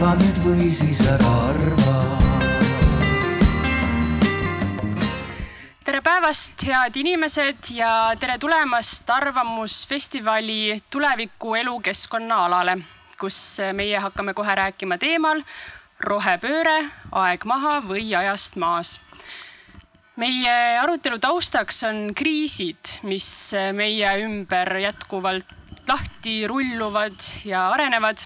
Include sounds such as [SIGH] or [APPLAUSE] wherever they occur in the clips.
arva nüüd või siis ära arva tere päevast, head inimesed ja tere tulemast Arvamusfestivali tuleviku elukeskkonna alale, kus meie hakkame kohe rääkima teemal rohepööre, aeg maha või ajast maas. meie arutelu taustaks on kriisid, mis meie ümber jätkuvalt lahti rulluvad ja arenevad.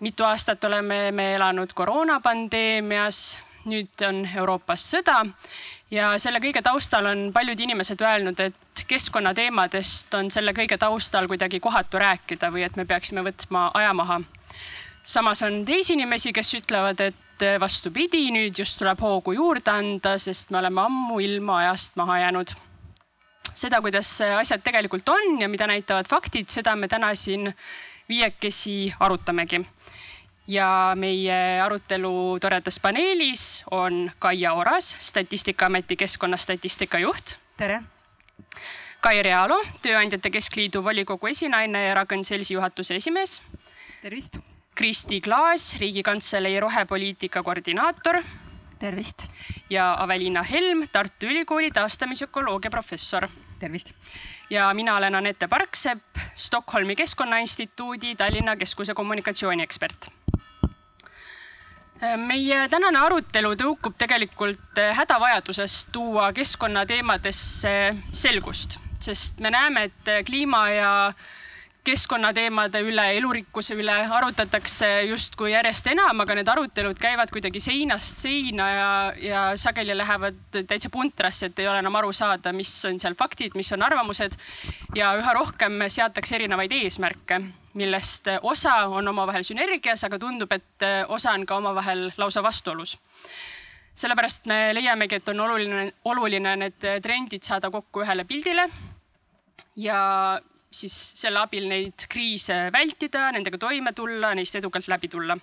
Mitu aastat oleme me elanud koroonapandeemias, nüüd on Euroopas sõda ja selle kõige taustal on paljud inimesed öelnud, et keskkonnateemadest on selle kõige taustal kuidagi kohatu rääkida või et me peaksime võtma aja maha. samas on teisi inimesi, kes ütlevad, et vastupidi, nüüd just tuleb hoogu juurde anda, sest me oleme ammuilma ajast maha jäänud. seda, kuidas asjad tegelikult on ja mida näitavad faktid, seda me täna siin viiekesi arutamegi ja meie arutelu toredas paneelis on Kaia Oras, Statistikaameti keskkonnastatistika juht. tere. Kai Realo, Tööandjate Keskliidu volikogu esinaine ja Ragn-Sellsi juhatuse esimees. tervist. Kristi Klaas, Riigikantselei rohepoliitika koordinaator. tervist. ja Aveliina Helm, Tartu Ülikooli taastamisökoloogia professor. tervist. ja mina olen Anette Parksepp, Stockholmi Keskkonnainstituudi Tallinna Keskuse kommunikatsiooniekspert meie tänane arutelu tõukub tegelikult eh, hädavajadusest tuua keskkonnateemadesse selgust, sest me näeme, et eh, kliima ja keskkonnateemade üle, elurikkuse üle arutatakse justkui järjest enam, aga need arutelud käivad kuidagi seinast seina ja, ja sageli lähevad täitsa puntrasse, et ei ole enam aru saada, mis on seal faktid, mis on arvamused. ja üha rohkem seatakse erinevaid eesmärke millest osa on omavahel sünergias, aga tundub, et osa on ka omavahel lausa vastuolus. sellepärast me leiamegi, et on oluline, oluline need trendid saada kokku ühele pildile ja siis selle abil neid kriise vältida, nendega toime tulla, neist edukalt läbi tulla.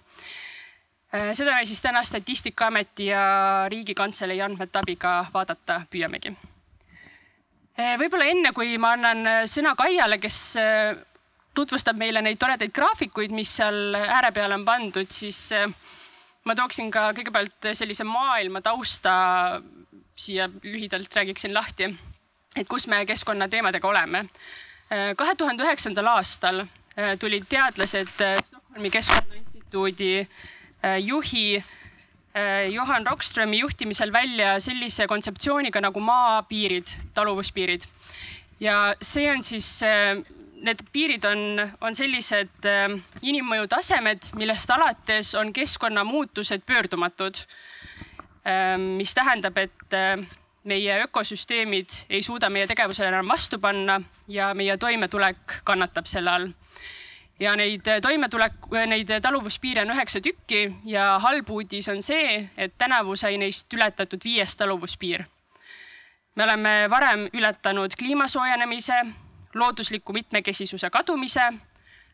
seda me siis täna Statistikaameti ja Riigikantselei andmete abiga vaadata püüamegi. võib-olla enne, kui ma annan sõna Kaiale, kes tutvustab meile neid toredaid graafikuid, mis seal ääre peale on pandud, siis eh, ma tooksin ka kõigepealt sellise maailma tausta siia lühidalt räägiksin lahti, et kus me keskkonnateemadega oleme. Eh, kahe tuhande üheksandal aastal eh, tulid teadlased Stockholmi Keskkonnainstituudi juhi Johan Rockströmi juhtimisel välja sellise kontseptsiooniga nagu maapiirid, taluvuspiirid. ja see on siis need piirid on, on sellised äh, inimmõju tasemed, millest alates on keskkonnamuutused pöördumatud äh,. mis tähendab, et äh, meie ökosüsteemid ei suuda meie tegevusele enam vastu panna ja meie toimetulek kannatab selle all. ja neid toimetulek, neid taluvuspiire on üheksa tükki ja halb uudis on see, et tänavu sai neist ületatud viies taluvuspiir. me oleme varem ületanud kliima soojenemise loodusliku mitmekesisuse kadumise,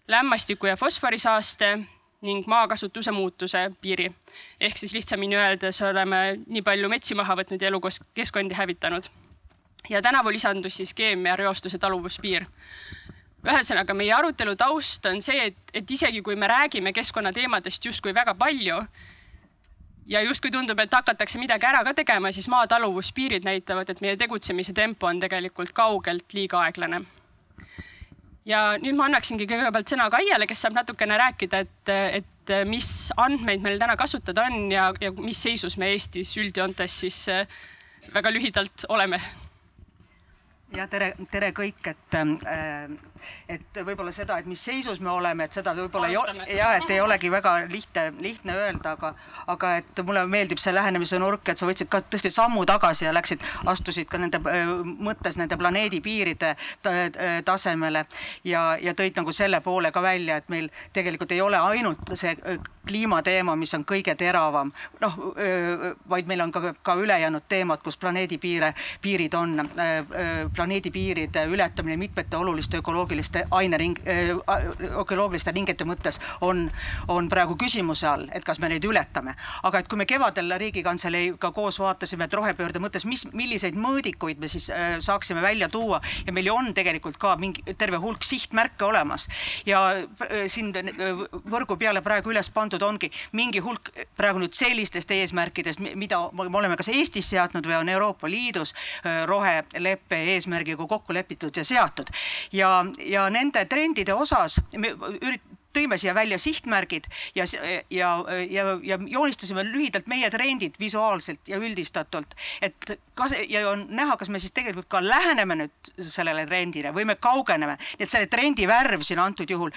lämmastiku ja fosforisaaste ning maakasutuse muutuse piiri. ehk siis lihtsamini öeldes oleme nii palju metsi maha võtnud ja elukeskkondi hävitanud. ja tänavu lisandus siis keemiareostuse taluvuspiir. ühesõnaga, meie arutelu taust on see, et, et isegi kui me räägime keskkonnateemadest justkui väga palju ja justkui tundub, et hakatakse midagi ära ka tegema, siis maa taluvuspiirid näitavad, et meie tegutsemise tempo on tegelikult kaugelt liiga aeglane ja nüüd ma annaksingi kõigepealt sõna Kaiele, kes saab natukene rääkida, et, et mis andmeid meil täna kasutada on ja, ja mis seisus me Eestis üldjoontes siis äh, väga lühidalt oleme. Ja tere, tere kõik, et, äh, et võib-olla seda, et mis seisus me oleme, et seda võib-olla ei ole ja et ei olegi väga lihtne, lihtne öelda, aga, aga et mulle meeldib see lähenemise nurk, et sa võtsid ka tõesti sammu tagasi ja läksid, astusid ka nende äh, mõttes nende planeedi piiride tasemele ja, ja tõid nagu selle poole ka välja, et meil tegelikult ei ole ainult see äh, kliimateema, mis on kõige teravam, noh, vaid meil on ka, ka ülejäänud teemad, kus planeedi piire, piirid on planeedi piiride ületamine mitmete oluliste ökoloogiliste ainering äh,, ökoloogiliste ringete mõttes on, on praegu küsimuse all, et kas me neid ületame. aga et kui me kevadel Riigikantseleiga koos vaatasime, et rohepöörde mõttes, mis, milliseid mõõdikuid me siis äh, saaksime välja tuua ja meil ju on tegelikult ka mingi terve hulk sihtmärke olemas ja äh, siin äh, võrgu peale praegu üles pandud ongi mingi hulk praegu nüüd sellistest eesmärkidest, mida me oleme kas Eestis seadnud või on Euroopa Liidus äh, roheleppe eesmärgiga kokku lepitud ja seatud. ja, ja nende trendide osas me ürit-, tõime siia välja sihtmärgid ja, ja, ja, ja joonistasime lühidalt meie trendid visuaalselt ja üldistatult, et kas ja on näha, kas me siis tegelikult ka läheneme nüüd sellele trendile või me kaugeneme. nii et selle trendi värv siin antud juhul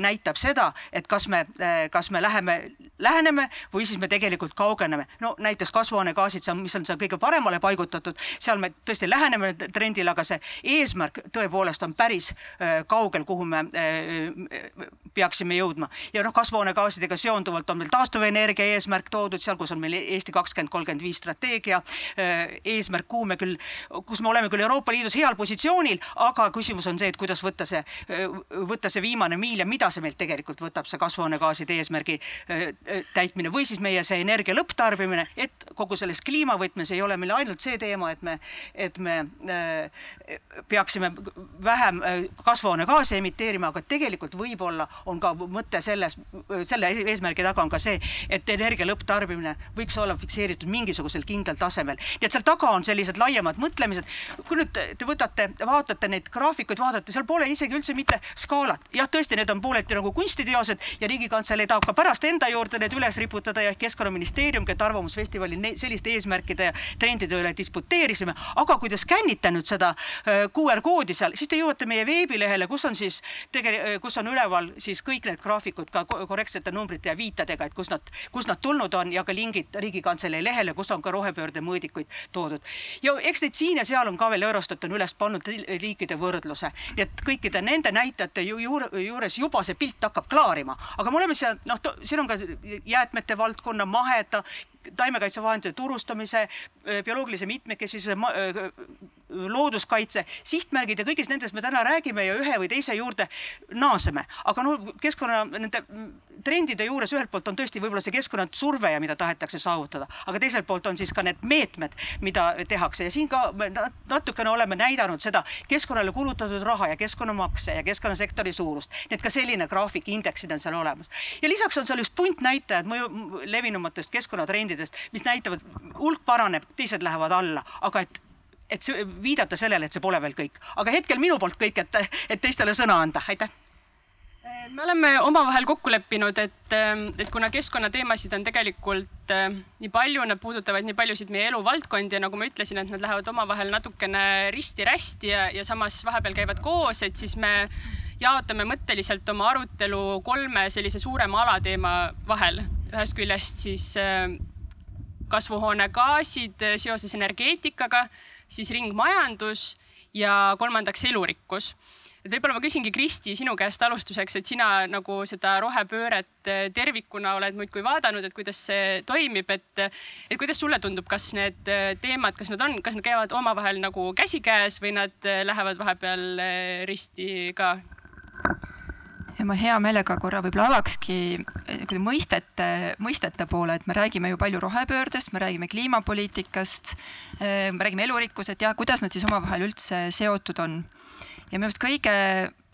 näitab seda, et kas me, kas me läheme, läheneme või siis me tegelikult kaugeneme. no näiteks kasvuhoonegaasid, mis on seal kõige paremale paigutatud, seal me tõesti läheneme trendile, aga see eesmärk tõepoolest on päris äh, kaugel, kuhu me äh, peaks peaksime jõudma. ja noh, kasvuhoonegaasidega seonduvalt on meil taastuvenergia eesmärk toodud seal, kus on meil Eesti kakskümmend kolmkümmend viis strateegia äh, eesmärk, kuhu me küll, kus me oleme küll Euroopa Liidus heal positsioonil, aga küsimus on see, et kuidas võtta see, äh, võtta see viimane miil ja mida see meilt tegelikult võtab, see kasvuhoonegaaside eesmärgi äh, täitmine või siis meie see energia lõpptarbimine, et kogu selles kliimavõtmes ei ole meil ainult see teema, et me, et me peaksime vähem kasvuhoonegaase emiteerima, aga tegelikult võib-olla on ka ka mõte selles, selle eesmärgi taga on ka see, et energia lõpptarbimine võiks olla fikseeritud mingisugusel kindlal tasemel. nii et seal taga on sellised laiemad mõtlemised. kui nüüd te võtate, vaatate neid graafikuid, vaatate, seal pole isegi üldse mitte skaalat. jah, tõesti, need on pooleti nagu kunstiteosed ja Riigikantselei tahab ka pärast enda juurde need üles riputada ja Keskkonnaministeeriumgi, et Arvamusfestivalil selliste eesmärkide ja trendide üle disputeerisime, aga kui te skännite nüüd seda äh, QR koodi seal, siis te jõuate meie veebilehele, kus on siis tegelikult, kus on üleval siis kõik kõik need graafikud ka korrektsete numbrite ja viitadega, et kust nad, kust nad tulnud on ja ka lingid Riigikantselei lehele, kus on ka rohepöörde mõõdikuid toodud. ja eks neid siin ja seal on ka veel Eurostat on üles pannud riikide võrdluse, nii et kõikide nende näitajate ju, juure, juures juba see pilt hakkab klaarima, aga me oleme seal noh, siin on ka jäätmete valdkonna maheda taimekaitsevahendite turustamise, bioloogilise mitmekesisuse, looduskaitse, sihtmärgid ja kõigist nendest me täna räägime ja ühe või teise juurde naaseme. aga no keskkonna nende trendide juures ühelt poolt on tõesti võib-olla see keskkonnasurve ja mida tahetakse saavutada, aga teiselt poolt on siis ka need meetmed, mida tehakse ja siin ka natukene oleme näidanud seda keskkonnale kulutatud raha ja keskkonnamakse ja keskkonnasektori suurust. nii et ka selline graafik, indeksid on seal olemas. ja lisaks on seal just puntnäitajad mõju levinumatest keskkonnatrendidest, mis näitavad, hulk paraneb, teised lähevad alla, aga et et see, viidata sellele, et see pole veel kõik. aga hetkel minu poolt kõik, et, et teistele sõna anda, aitäh me oleme omavahel kokku leppinud, et, et kuna keskkonnateemasid on tegelikult eh, nii palju, nad puudutavad nii paljusid meie eluvaldkondi ja nagu ma ütlesin, et nad lähevad omavahel natukene risti-rästi ja, ja samas vahepeal käivad koos, et siis me jaotame mõtteliselt oma arutelu kolme sellise suurema alateema vahel. ühest küljest siis eh, kasvuhoonegaasid seoses energeetikaga siis ringmajandus ja kolmandaks elurikkus. et võib-olla ma küsingi, Kristi, sinu käest alustuseks, et sina nagu seda rohepööret eh, tervikuna oled muudkui vaadanud, et kuidas see toimib, et, et kuidas sulle tundub, kas need eh, teemad, kas nad on, kas nad käivad omavahel nagu käsikäes või nad eh, lähevad vahepeal risti ka? Ja ma hea meelega korra võib-olla avakski eh, mõistete, mõistete poole, et me räägime ju palju rohepöördest, me räägime kliimapoliitikast, eh, me räägime elurikkusest ja kuidas nad siis omavahel üldse seotud on. ja minu arust kõige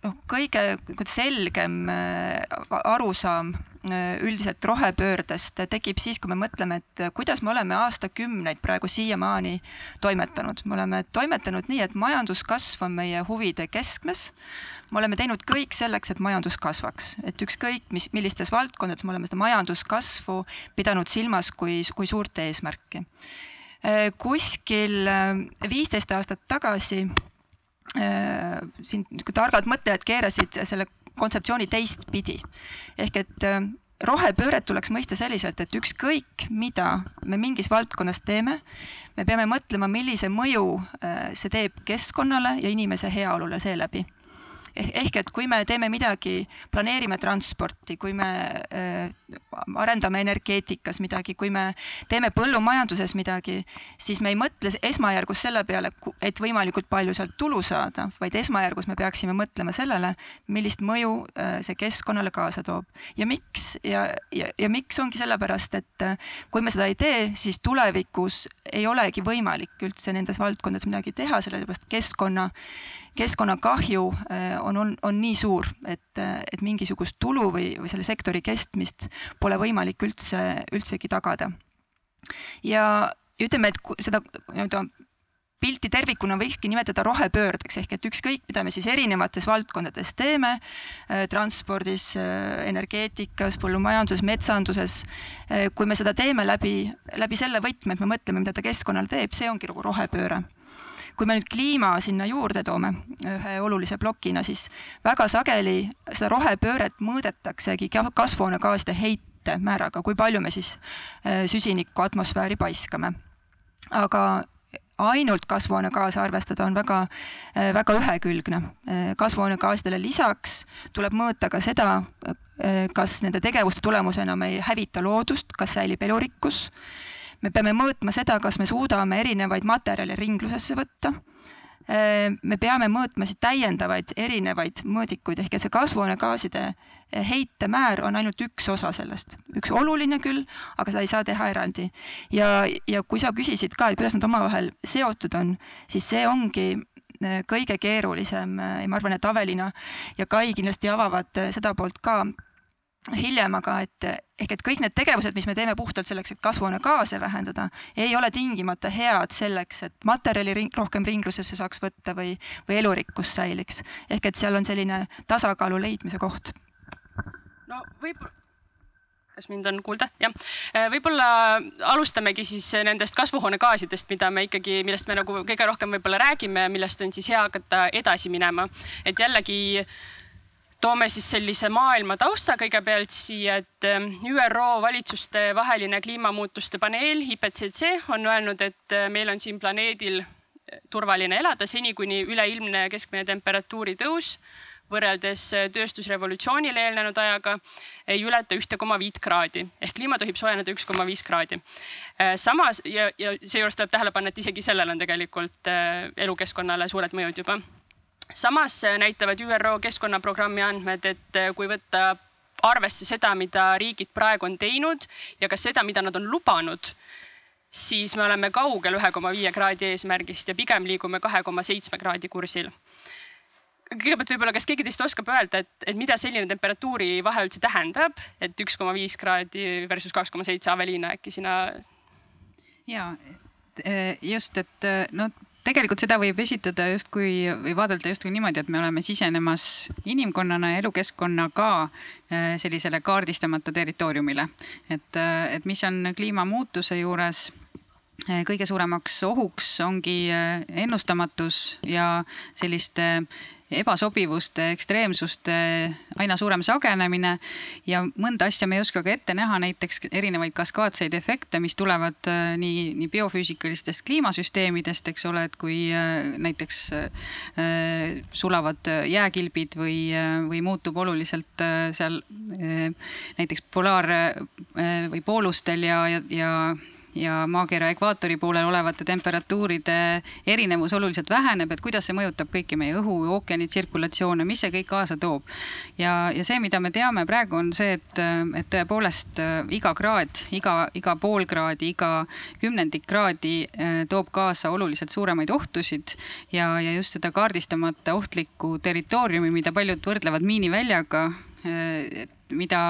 noh, kõige selgem eh, arusaam üldiselt rohepöördest tekib siis, kui me mõtleme, et kuidas me oleme aastakümneid praegu siiamaani toimetanud. me oleme toimetanud nii, et majanduskasv on meie huvide keskmes me oleme teinud kõik selleks, et majandus kasvaks, et ükskõik mis, millistes valdkondades me oleme seda majanduskasvu pidanud silmas kui, kui suurt eesmärki. Äh, kuskil äh, viisteist aastat tagasi äh, siin targad mõtlejad keerasid selle kontseptsiooni teistpidi. Ehk et rohepööret tuleks mõista selliselt, et ükskõik, mida me mingis valdkonnas teeme, me peame mõtlema, millise mõju see teeb keskkonnale ja inimese heaolule seeläbi ehk et kui me teeme midagi, planeerime transporti, kui me äh, arendame energeetikas midagi, kui me teeme põllumajanduses midagi, siis me ei mõtle esmajärgus selle peale, et võimalikult palju sealt tulu saada, vaid esmajärgus me peaksime mõtlema sellele, millist mõju äh, see keskkonnale kaasa toob. Ja miks ja, ja, ja miks ongi sellepärast, et äh, kui me seda ei tee, siis tulevikus ei olegi võimalik üldse nendes valdkondades midagi teha, sellepärast keskkonna keskkonnakahju äh, on, on, on nii suur, et, et mingisugust tulu või, või selle sektori kestmist pole võimalik üldse, üldsegi tagada. ja ütleme, et seda nii-öelda pilti tervikuna võikski nimetada rohepöördeks, ehk et ükskõik, mida me siis erinevates valdkondades teeme, äh, transpordis, äh, energeetikas, põllumajanduses, metsanduses, kui me seda teeme läbi, läbi selle võtme, et me mõtleme, mida ta keskkonnale teeb, see ongi nagu rohepööre kui me nüüd kliima sinna juurde toome ühe olulise plokina, siis väga sageli seda rohepööret mõõdetaksegi kasvuhoonegaaside heitemääraga, kui palju me siis äh, süsinikku atmosfääri paiskame. aga ainult kasvuhoonegaase arvestada on väga, äh, väga ühekülgne. Äh, kasvuhoonegaasidele lisaks tuleb mõõta ka seda, kas nende tegevuste tulemusena me ei hävita loodust, kas säilib elurikkus me peame mõõtma seda, kas me suudame erinevaid materjale ringlusesse võtta. Äh, me peame mõõtma siis täiendavaid erinevaid mõõdikuid, ehk et see kasvuhoonegaaside heitemäär on ainult üks osa sellest, üks oluline küll, aga seda ei saa teha eraldi. ja, ja kui sa küsisid ka, et kuidas nad omavahel seotud on, siis see ongi äh, kõige keerulisem ja ma arvan, et Avelina ja Kai kindlasti avavad seda poolt ka hiljem, aga et ehk et kõik need tegevused, mis me teeme puhtalt selleks, et kasvuhoonegaase vähendada, ei ole tingimata head selleks, et materjali ring, rohkem ringlusesse saaks võtta või, või elurikkus säiliks. ehk et seal on selline tasakaalu leidmise koht. no võib-olla kas mind on kuulda? jah. Äh, võib-olla alustamegi siis nendest kasvuhoonegaasidest, mida me ikkagi, millest me nagu kõige rohkem võib-olla räägime millest on siis hea hakata edasi minema. et jällegi äh, toome siis sellise maailma tausta kõigepealt siia, et ähm, ÜRO valitsuste vaheline kliimamuutuste paneel IPCC on öelnud, et äh, meil on siin planeedil äh, turvaline elada seni, kuni üleilmne keskmine temperatuuri tõus võrreldes äh, tööstusrevolutsioonile eelnenud ajaga ei ületa ühte koma viit kraadi ehk kliima tohib soojeneda üks koma viis kraadi. samas ja, ja seejuures tuleb tähele panna, et isegi sellel on tegelikult elukeskkonnale suured mõjud juba samas äh, näitavad ÜRO keskkonnaprogrammi andmed, et äh, kui võtta arvesse seda, mida riigid praegu on teinud ja ka seda, mida nad on lubanud, siis me oleme kaugel ühe koma viie kraadi eesmärgist ja pigem liigume kahe koma seitsme kraadi kursil. kõigepealt võib-olla, kas keegi teist oskab öelda, et, et mida selline temperatuuri vahe üldse tähendab, et üks koma viis kraadi versus kaks koma seitse, Aveliina, äkki sina? ja äh, just, et no tegelikult seda võib esitada justkui või vaadelda justkui niimoodi, et me oleme sisenemas inimkonnana ja elukeskkonnaga äh, sellisele kaardistamata territooriumile. et, äh, et mis on kliimamuutuse juures kõige suuremaks ohuks ongi ennustamatus ja selliste ebasobivuste, ekstreemsuste aina suurem sagenemine. Ja mõnda asja me ei oska ka ette näha, näiteks erinevaid kaskaadseid efekte, mis tulevad äh, nii, nii biofüüsikalistest kliimasüsteemidest, eks ole, et kui näiteks sulavad jääkilbid või, või muutub oluliselt seal näiteks polaar- või poolustel ja, ja, ja ja maakera ekvaatori poolel olevate temperatuuride erinevus oluliselt väheneb, et kuidas see mõjutab kõiki meie õhu, ookeani tsirkulatsioone, mis see kõik kaasa toob. ja, ja see, mida me teame praegu, on see, et, et tõepoolest äh, iga kraad, iga, iga pool kraadi, iga kümnendik kraadi äh, toob kaasa oluliselt suuremaid ohtusid ja, ja just seda kaardistamata ohtlikku territooriumi, mida paljud võrdlevad miiniväljaga, äh, mida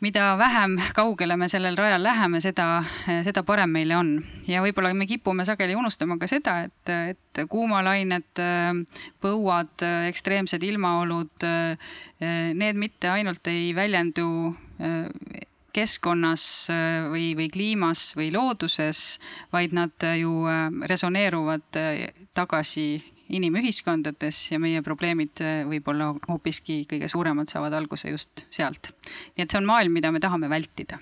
mida vähem kaugele me sellel rajal läheme, seda, seda parem meile on. ja võib-olla me kipume sageli unustama ka seda, et, et kuumalained, põuad, ekstreemsed ilmaolud, need mitte ainult ei väljendu keskkonnas või, või kliimas või looduses, vaid nad ju resoneeruvad tagasi inimühiskondades ja meie probleemid äh, võib-olla hoopiski kõige suuremad saavad alguse just sealt. nii et see on maailm, mida me tahame vältida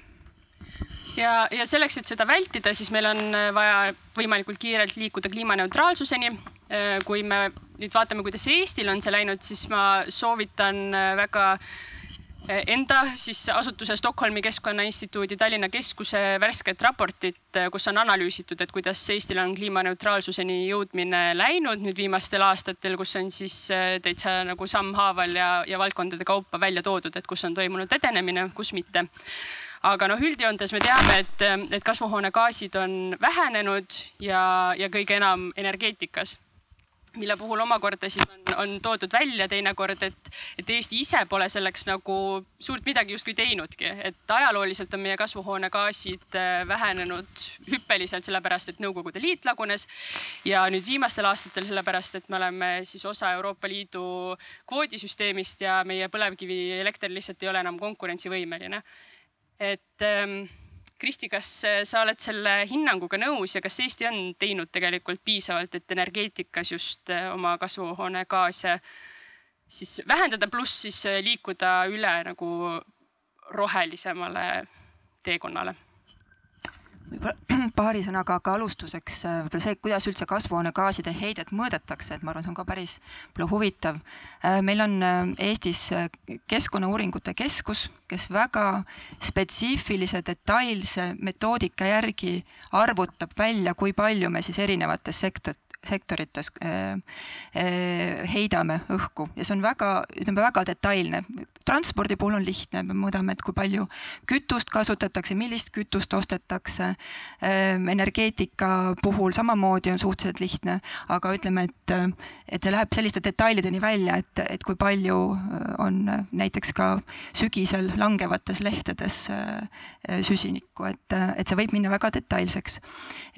ja, ja selleks, et seda vältida, siis meil on äh, vaja võimalikult kiirelt liikuda kliimaneutraalsuseni. Äh, kui me nüüd vaatame, kuidas Eestil on see läinud, siis ma soovitan väga enda siis asutuse Stockholmi Keskkonnainstituudi Tallinna Keskuse värsket raportit, kus on analüüsitud, et kuidas Eestil on kliimaneutraalsuseni jõudmine läinud nüüd viimastel aastatel, kus on siis täitsa nagu sammhaaval ja, ja valdkondade kaupa välja toodud, et kus on toimunud edenemine, kus mitte. Aga noh, üldjoontes me teame, et, et kasvuhoonegaasid on vähenenud ja, ja kõige enam energeetikas mille puhul omakorda siis on, on toodud välja teinekord, et, et Eesti ise pole selleks nagu suurt midagi justkui teinudki, et ajalooliselt on meie kasvuhoonegaasid äh, vähenenud hüppeliselt, sellepärast et Nõukogude Liit lagunes. ja nüüd viimastel aastatel sellepärast, et me oleme siis osa Euroopa Liidu kvoodisüsteemist ja meie põlevkivielekter lihtsalt ei ole enam konkurentsivõimeline et ähm, Kristi, kas äh, sa oled selle hinnanguga nõus ja kas Eesti on teinud tegelikult piisavalt, et energeetikas just äh, oma kasvuhoonegaase siis vähendada, pluss siis äh, liikuda üle nagu rohelisemale teekonnale? [CLEARS THROAT] paari sõnaga ka alustuseks äh, võib-olla see, kuidas üldse kasvuhoonegaaside heidet mõõdetakse, et ma arvan, see on ka päris võib-olla huvitav. Äh, meil on äh, Eestis Keskkonnauuringute Keskus, kes väga spetsiifilise detailse metoodika järgi arvutab välja, kui palju me siis erinevates sektor, sektorites äh, äh, heidame õhku ja see on väga, ütleme väga detailne. transpordi puhul on lihtne, me mõõdame, et kui palju kütust kasutatakse, millist kütust ostetakse. Äh, energeetika puhul samamoodi on suhteliselt lihtne, aga ütleme, et, et see läheb selliste detailideni välja, et, et kui palju on näiteks ka sügisel langevates lehtedes süsinikku, et, et see võib minna väga detailseks.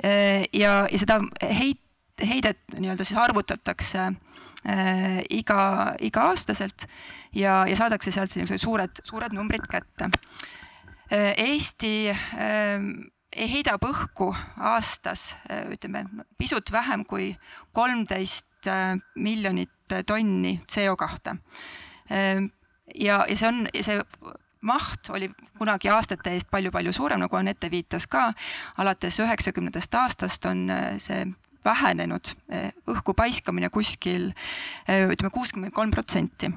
ja, ja seda heit heidet nii-öelda siis arvutatakse äh, iga, iga-aastaselt ja, ja saadakse sealt sellised suured, suured numbrid kätte äh,. Eesti äh, heidab õhku aastas ütleme pisut vähem kui kolmteist miljonit tonni CO kahte äh,. ja, ja see on, see maht oli kunagi aastate eest palju-palju suurem, nagu Anette viitas ka. alates üheksakümnendast aastast on see vähenenud eh, õhku paiskamine kuskil eh, ütleme kuuskümmend kolm protsenti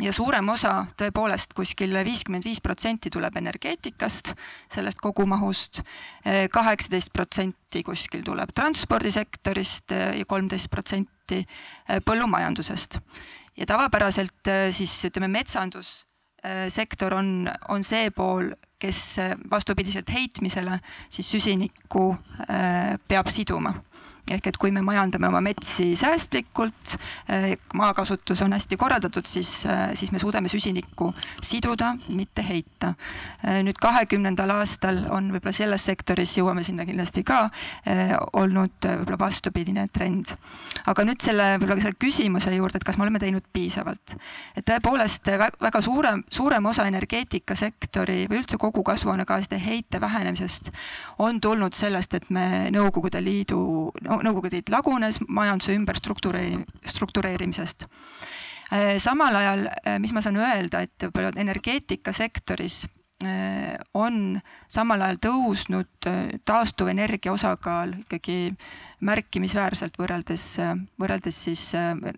ja suurem osa tõepoolest kuskil viiskümmend viis protsenti tuleb energeetikast, sellest kogumahust, eh, kaheksateist protsenti kuskil tuleb transpordisektorist ja kolmteist protsenti põllumajandusest. ja tavapäraselt siis ütleme, metsandussektor on, on see pool, kes vastupidiselt heitmisele siis süsinikku peab siduma ehk et kui me majandame oma metsi säästlikult, eh, maakasutus on hästi korraldatud, siis, eh, siis me suudame süsinikku siduda, mitte heita. Eh, nüüd kahekümnendal aastal on võib-olla selles sektoris, jõuame sinna kindlasti ka, olnud võib-olla vastupidine trend. aga nüüd selle võib-olla selle küsimuse juurde, et kas me oleme teinud piisavalt. et tõepoolest väga suurem, suurem osa energeetikasektori või üldse kogu kasvuhoonegaaside heite vähenemisest on tulnud sellest, et me Nõukogude Liidu Nõukogude Liit lagunes majanduse ümberstruktureeri-, struktureerimisest. Äh, samal ajal, äh, mis ma saan öelda, et võib-olla energeetikasektoris äh, on samal ajal tõusnud taastuvenergia osakaal ikkagi märkimisväärselt võrreldes, võrreldes siis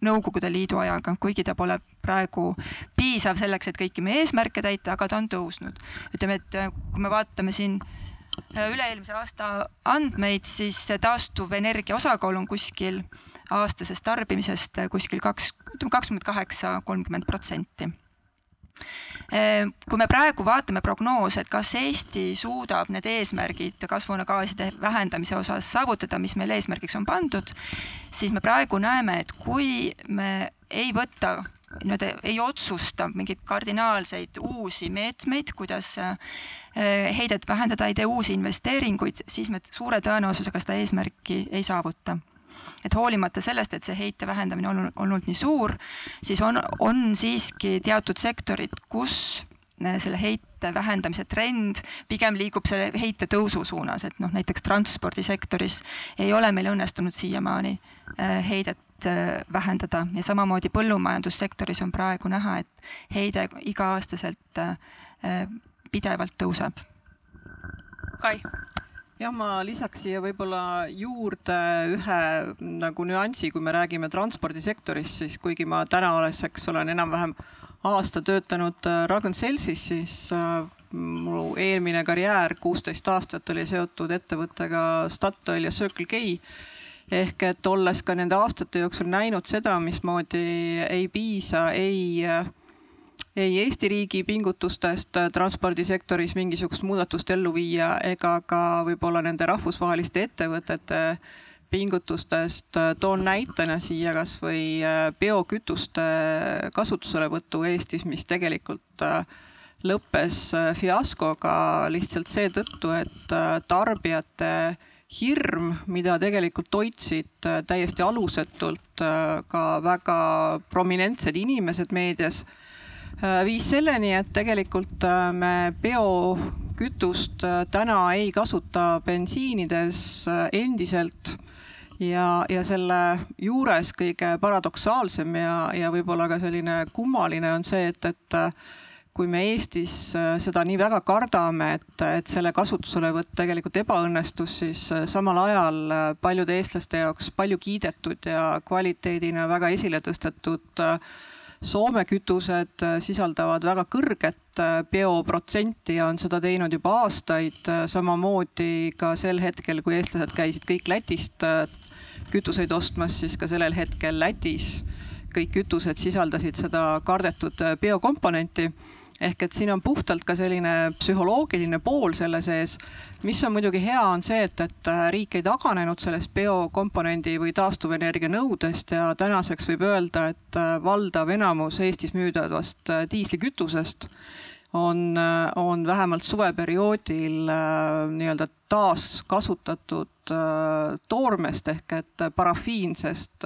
Nõukogude Liidu ajaga, kuigi ta pole praegu piisav selleks, et kõiki meie eesmärke täita, aga ta on tõusnud. ütleme, et kui me vaatame siin üle-eelmise aasta andmeid, siis taastuvenergia osakaal on kuskil aastasest tarbimisest kuskil kaks, ütleme kakskümmend kaheksa, kolmkümmend protsenti. Äh, kui me praegu vaatame prognoose, et kas Eesti suudab need eesmärgid kasvuhoonegaaside vähendamise osas saavutada, mis meil eesmärgiks on pandud, siis me praegu näeme, et kui me ei võta nii-öelda ei otsusta mingeid kardinaalseid uusi meetmeid, kuidas äh, heidet vähendada, ei tee uusi investeeringuid, siis me suure tõenäosusega seda eesmärki ei saavuta. Et hoolimata sellest, et see heite vähendamine on olnud nii suur, siis on, on siiski teatud sektorid, kus äh, selle heite vähendamise trend pigem liigub selle heite tõusu suunas, et noh, näiteks transpordisektoris ei ole meil õnnestunud siiamaani äh, heidet Äh, vähendada. Ja samamoodi põllumajandussektoris on praegu näha, et heide iga-aastaselt äh, pidevalt tõuseb. Kai? Jah, ma lisaks siia võib-olla juurde ühe nagu nüansi, kui me räägime transpordisektorist, siis kuigi ma täna oleseks olen enam-vähem aasta töötanud Ragn-Sellsis, siis mu eelmine karjäär, kuusteist aastat, oli seotud ettevõttega Statoil ja Circle K ehk et olles ka nende aastate jooksul näinud seda, mismoodi ei piisa ei ei Eesti riigi pingutustest transpordisektoris mingisugust muudatust ellu viia ega ka võib-olla nende rahvusvaheliste ettevõtete pingutustest. toon näitena siia kas või biokütuste kasutuselevõtu Eestis, mis tegelikult lõppes fiaskoga lihtsalt seetõttu, et tarbijate hirm, mida tegelikult toitsid täiesti alusetult ka väga prominentsed inimesed meedias Äh, viis selleni, et tegelikult äh, me biokütust äh, täna ei kasuta bensiinides endiselt. Ja, ja selle juures kõige paradoksaalsem ja, ja võib-olla ka selline kummaline on see, et, et kui me Eestis seda nii väga kardame, et, et selle kasutuselevõtt tegelikult ebaõnnestus, siis samal ajal paljude eestlaste jaoks palju kiidetud ja kvaliteedina väga esile tõstetud äh, Soome kütused äh, sisaldavad väga kõrget äh, bioprotsenti ja on seda teinud juba aastaid, äh, samamoodi ka sel hetkel, kui eestlased käisid kõik Lätist kütuseid ostmas, siis ka sellel hetkel Lätis kõik kütused sisaldasid seda kardetud biokomponenti ehk et siin on puhtalt ka selline psühholoogiline pool selle sees. mis on muidugi hea, on see, et, et äh, riik ei taganenud sellest biokomponendi või taastuvenergia nõudest ja tänaseks võib öelda, et äh, valdav enamus Eestis müüdavast äh, diislikütusest on, on vähemalt suveperioodil nii-öelda taaskasutatud toormest ehk et parafiinsest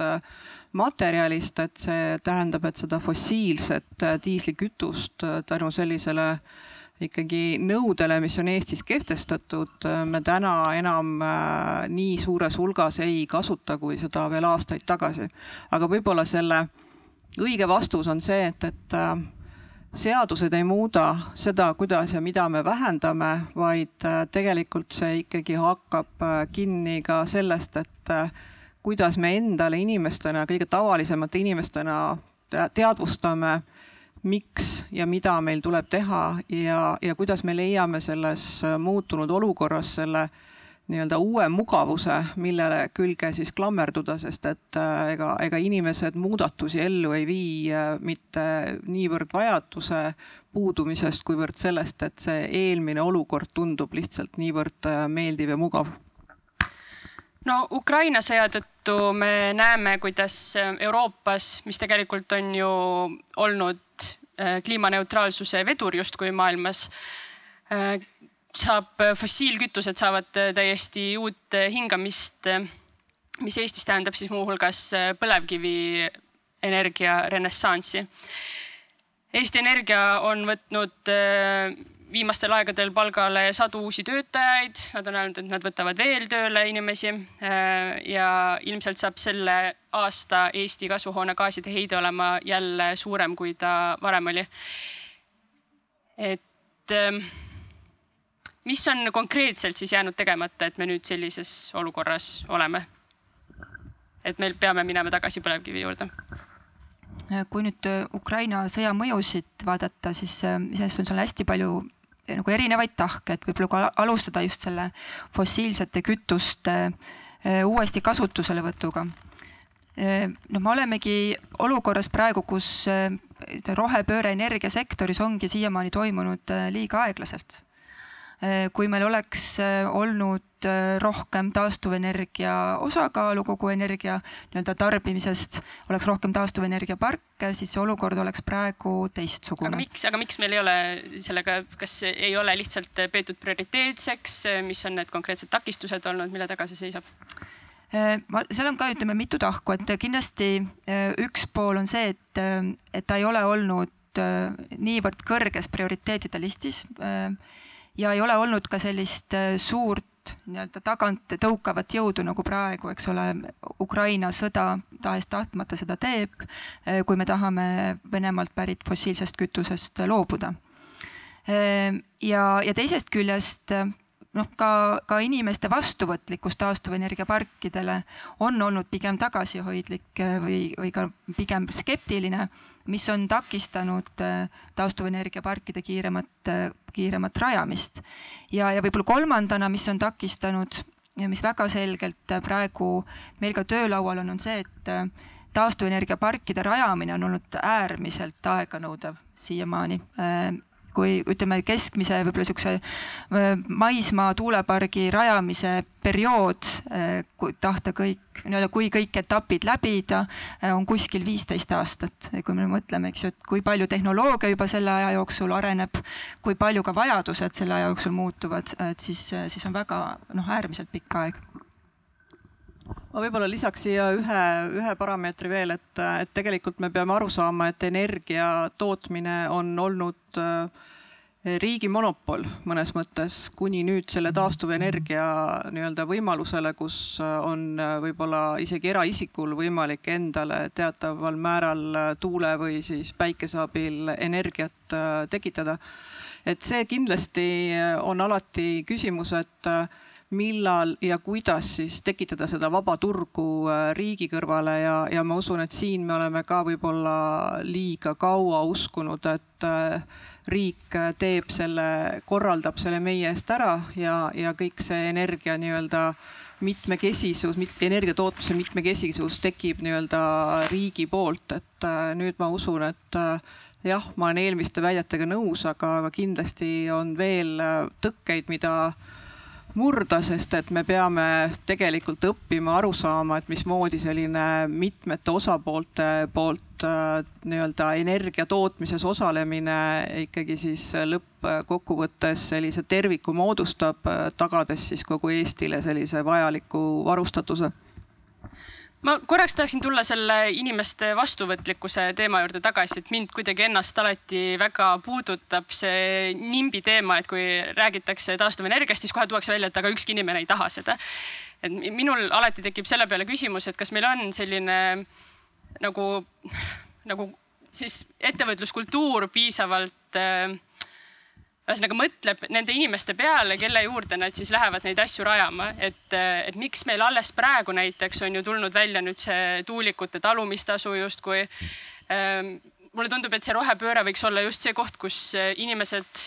materjalist, et see tähendab, et seda fossiilset äh, diislikütust äh, tänu sellisele ikkagi nõudele, mis on Eestis kehtestatud, äh, me täna enam nii suures hulgas ei kasuta, kui seda veel aastaid tagasi. aga võib-olla selle õige vastus on see, et, et seadused ei muuda seda, kuidas ja mida me vähendame, vaid tegelikult see ikkagi hakkab kinni ka sellest, et kuidas me endale inimestena, kõige tavalisemate inimestena teadvustame, miks ja mida meil tuleb teha ja, ja kuidas me leiame selles muutunud olukorras selle nii-öelda uue mugavuse, millele külge siis klammerduda, sest et äh, ega, ega inimesed muudatusi ellu ei vii äh, mitte niivõrd vajaduse puudumisest, kuivõrd sellest, et see eelmine olukord tundub lihtsalt niivõrd äh, meeldiv ja mugav no Ukraina sõja tõttu me näeme, kuidas Euroopas, mis tegelikult on ju olnud äh, kliimaneutraalsuse vedur justkui maailmas, äh, saab, fossiilkütused saavad täiesti uut hingamist, mis Eestis tähendab siis muuhulgas põlevkivienergia renessanssi. Eesti Energia on võtnud äh, viimastel aegadel palgale sadu uusi töötajaid, nad on öelnud, et nad võtavad veel tööle inimesi. Äh, ja ilmselt saab selle aasta Eesti kasvuhoonegaaside heide olema jälle suurem, kui ta varem oli. et ähm, mis on konkreetselt siis jäänud tegemata, et me nüüd sellises olukorras oleme? et me peame minema tagasi põlevkivi juurde kui nüüd Ukraina sõja mõjusid vaadata, siis äh, iseenesest on seal hästi palju nagu erinevaid tahke, et võib-olla ka alustada just selle fossiilsete kütuste eh, uuesti kasutuselevõtuga. Eh, no me olemegi olukorras praegu, kus eh, rohepööre energiasektoris ongi siiamaani toimunud liiga aeglaselt kui meil oleks äh, olnud äh, rohkem taastuvenergia osakaalu kogu energia nii-öelda tarbimisest, oleks rohkem taastuvenergia parke, siis see olukord oleks praegu teistsugune. aga miks, aga miks meil ei ole sellega, kas ei ole lihtsalt peetud prioriteetseks, mis on need konkreetsed takistused olnud, mille taga see seisab? ma, seal on ka, ütleme, mitu tahku, et kindlasti üks pool on see, et, et ta ei ole olnud niivõrd kõrges prioriteetide listis ja ei ole olnud ka sellist äh, suurt nii-öelda tagant tõukavat jõudu nagu praegu, eks ole, Ukraina sõda tahes-tahtmata seda teeb, äh, kui me tahame Venemaalt pärit fossiilsest kütusest loobuda. Äh, ja, ja teisest küljest noh, ka, ka inimeste vastuvõtlikkus taastuvenergiaparkidele on olnud pigem tagasihoidlik või, või ka pigem skeptiline, mis on takistanud taastuvenergiaparkide kiiremat, kiiremat rajamist. ja, ja võib-olla kolmandana, mis on takistanud ja mis väga selgelt praegu meil ka töölaual on, on see, et taastuvenergiaparkide rajamine on olnud äärmiselt aeganõudev siiamaani kui ütleme, keskmise võib-olla niisuguse maismaa tuulepargi rajamise periood, kui tahta kõik, nii-öelda kui kõik etapid läbida, on kuskil viisteist aastat. kui me mõtleme, eks ju, et kui palju tehnoloogia juba selle aja jooksul areneb, kui palju ka vajadused selle aja jooksul muutuvad, et siis, siis on väga noh, äärmiselt pikk aeg ma võib-olla lisaks siia ühe, ühe parameetri veel, et, et tegelikult me peame aru saama, et energia tootmine on olnud äh, riigi monopol mõnes mõttes kuni nüüd selle taastuvenergia nii-öelda võimalusele, kus äh, on äh, võib-olla isegi eraisikul võimalik endale teataval määral tuule või siis päikese abil energiat tekitada. et see kindlasti on alati küsimus, et millal ja kuidas siis tekitada seda vaba turgu äh, riigi kõrvale ja, ja ma usun, et siin me oleme ka võib-olla liiga kaua uskunud, et äh, riik teeb selle, korraldab selle meie eest ära ja, ja kõik see energia nii-öelda mitmekesisus, energia tootmise mitmekesisus tekib nii-öelda riigi poolt, et äh, nüüd ma usun, et jah, ma olen eelmiste väidetega nõus, aga, aga kindlasti on veel tõkkeid, mida murda, sest et me peame tegelikult õppima aru saama, et mismoodi selline mitmete osapoolte poolt äh, nii-öelda energia tootmises osalemine ikkagi siis lõppkokkuvõttes sellise terviku moodustab, äh, tagades siis kogu Eestile sellise vajaliku varustatuse ma korraks tahaksin tulla selle inimeste vastuvõtlikkuse teema juurde tagasi, et mind kuidagi ennast alati väga puudutab see nimbi teema, et kui räägitakse taastuvenergiast, siis kohe tuuakse välja, et aga ükski inimene ei taha seda. et minul alati tekib selle peale küsimus, et kas meil on selline nagu, nagu siis ettevõtluskultuur piisavalt äh, ühesõnaga mõtleb nende inimeste peale, kelle juurde nad siis lähevad neid asju rajama, et, et miks meil alles praegu näiteks on ju tulnud välja nüüd see tuulikute talumistasu justkui. Ehm, mulle tundub, et see rohepööre võiks olla just see koht, kus inimesed,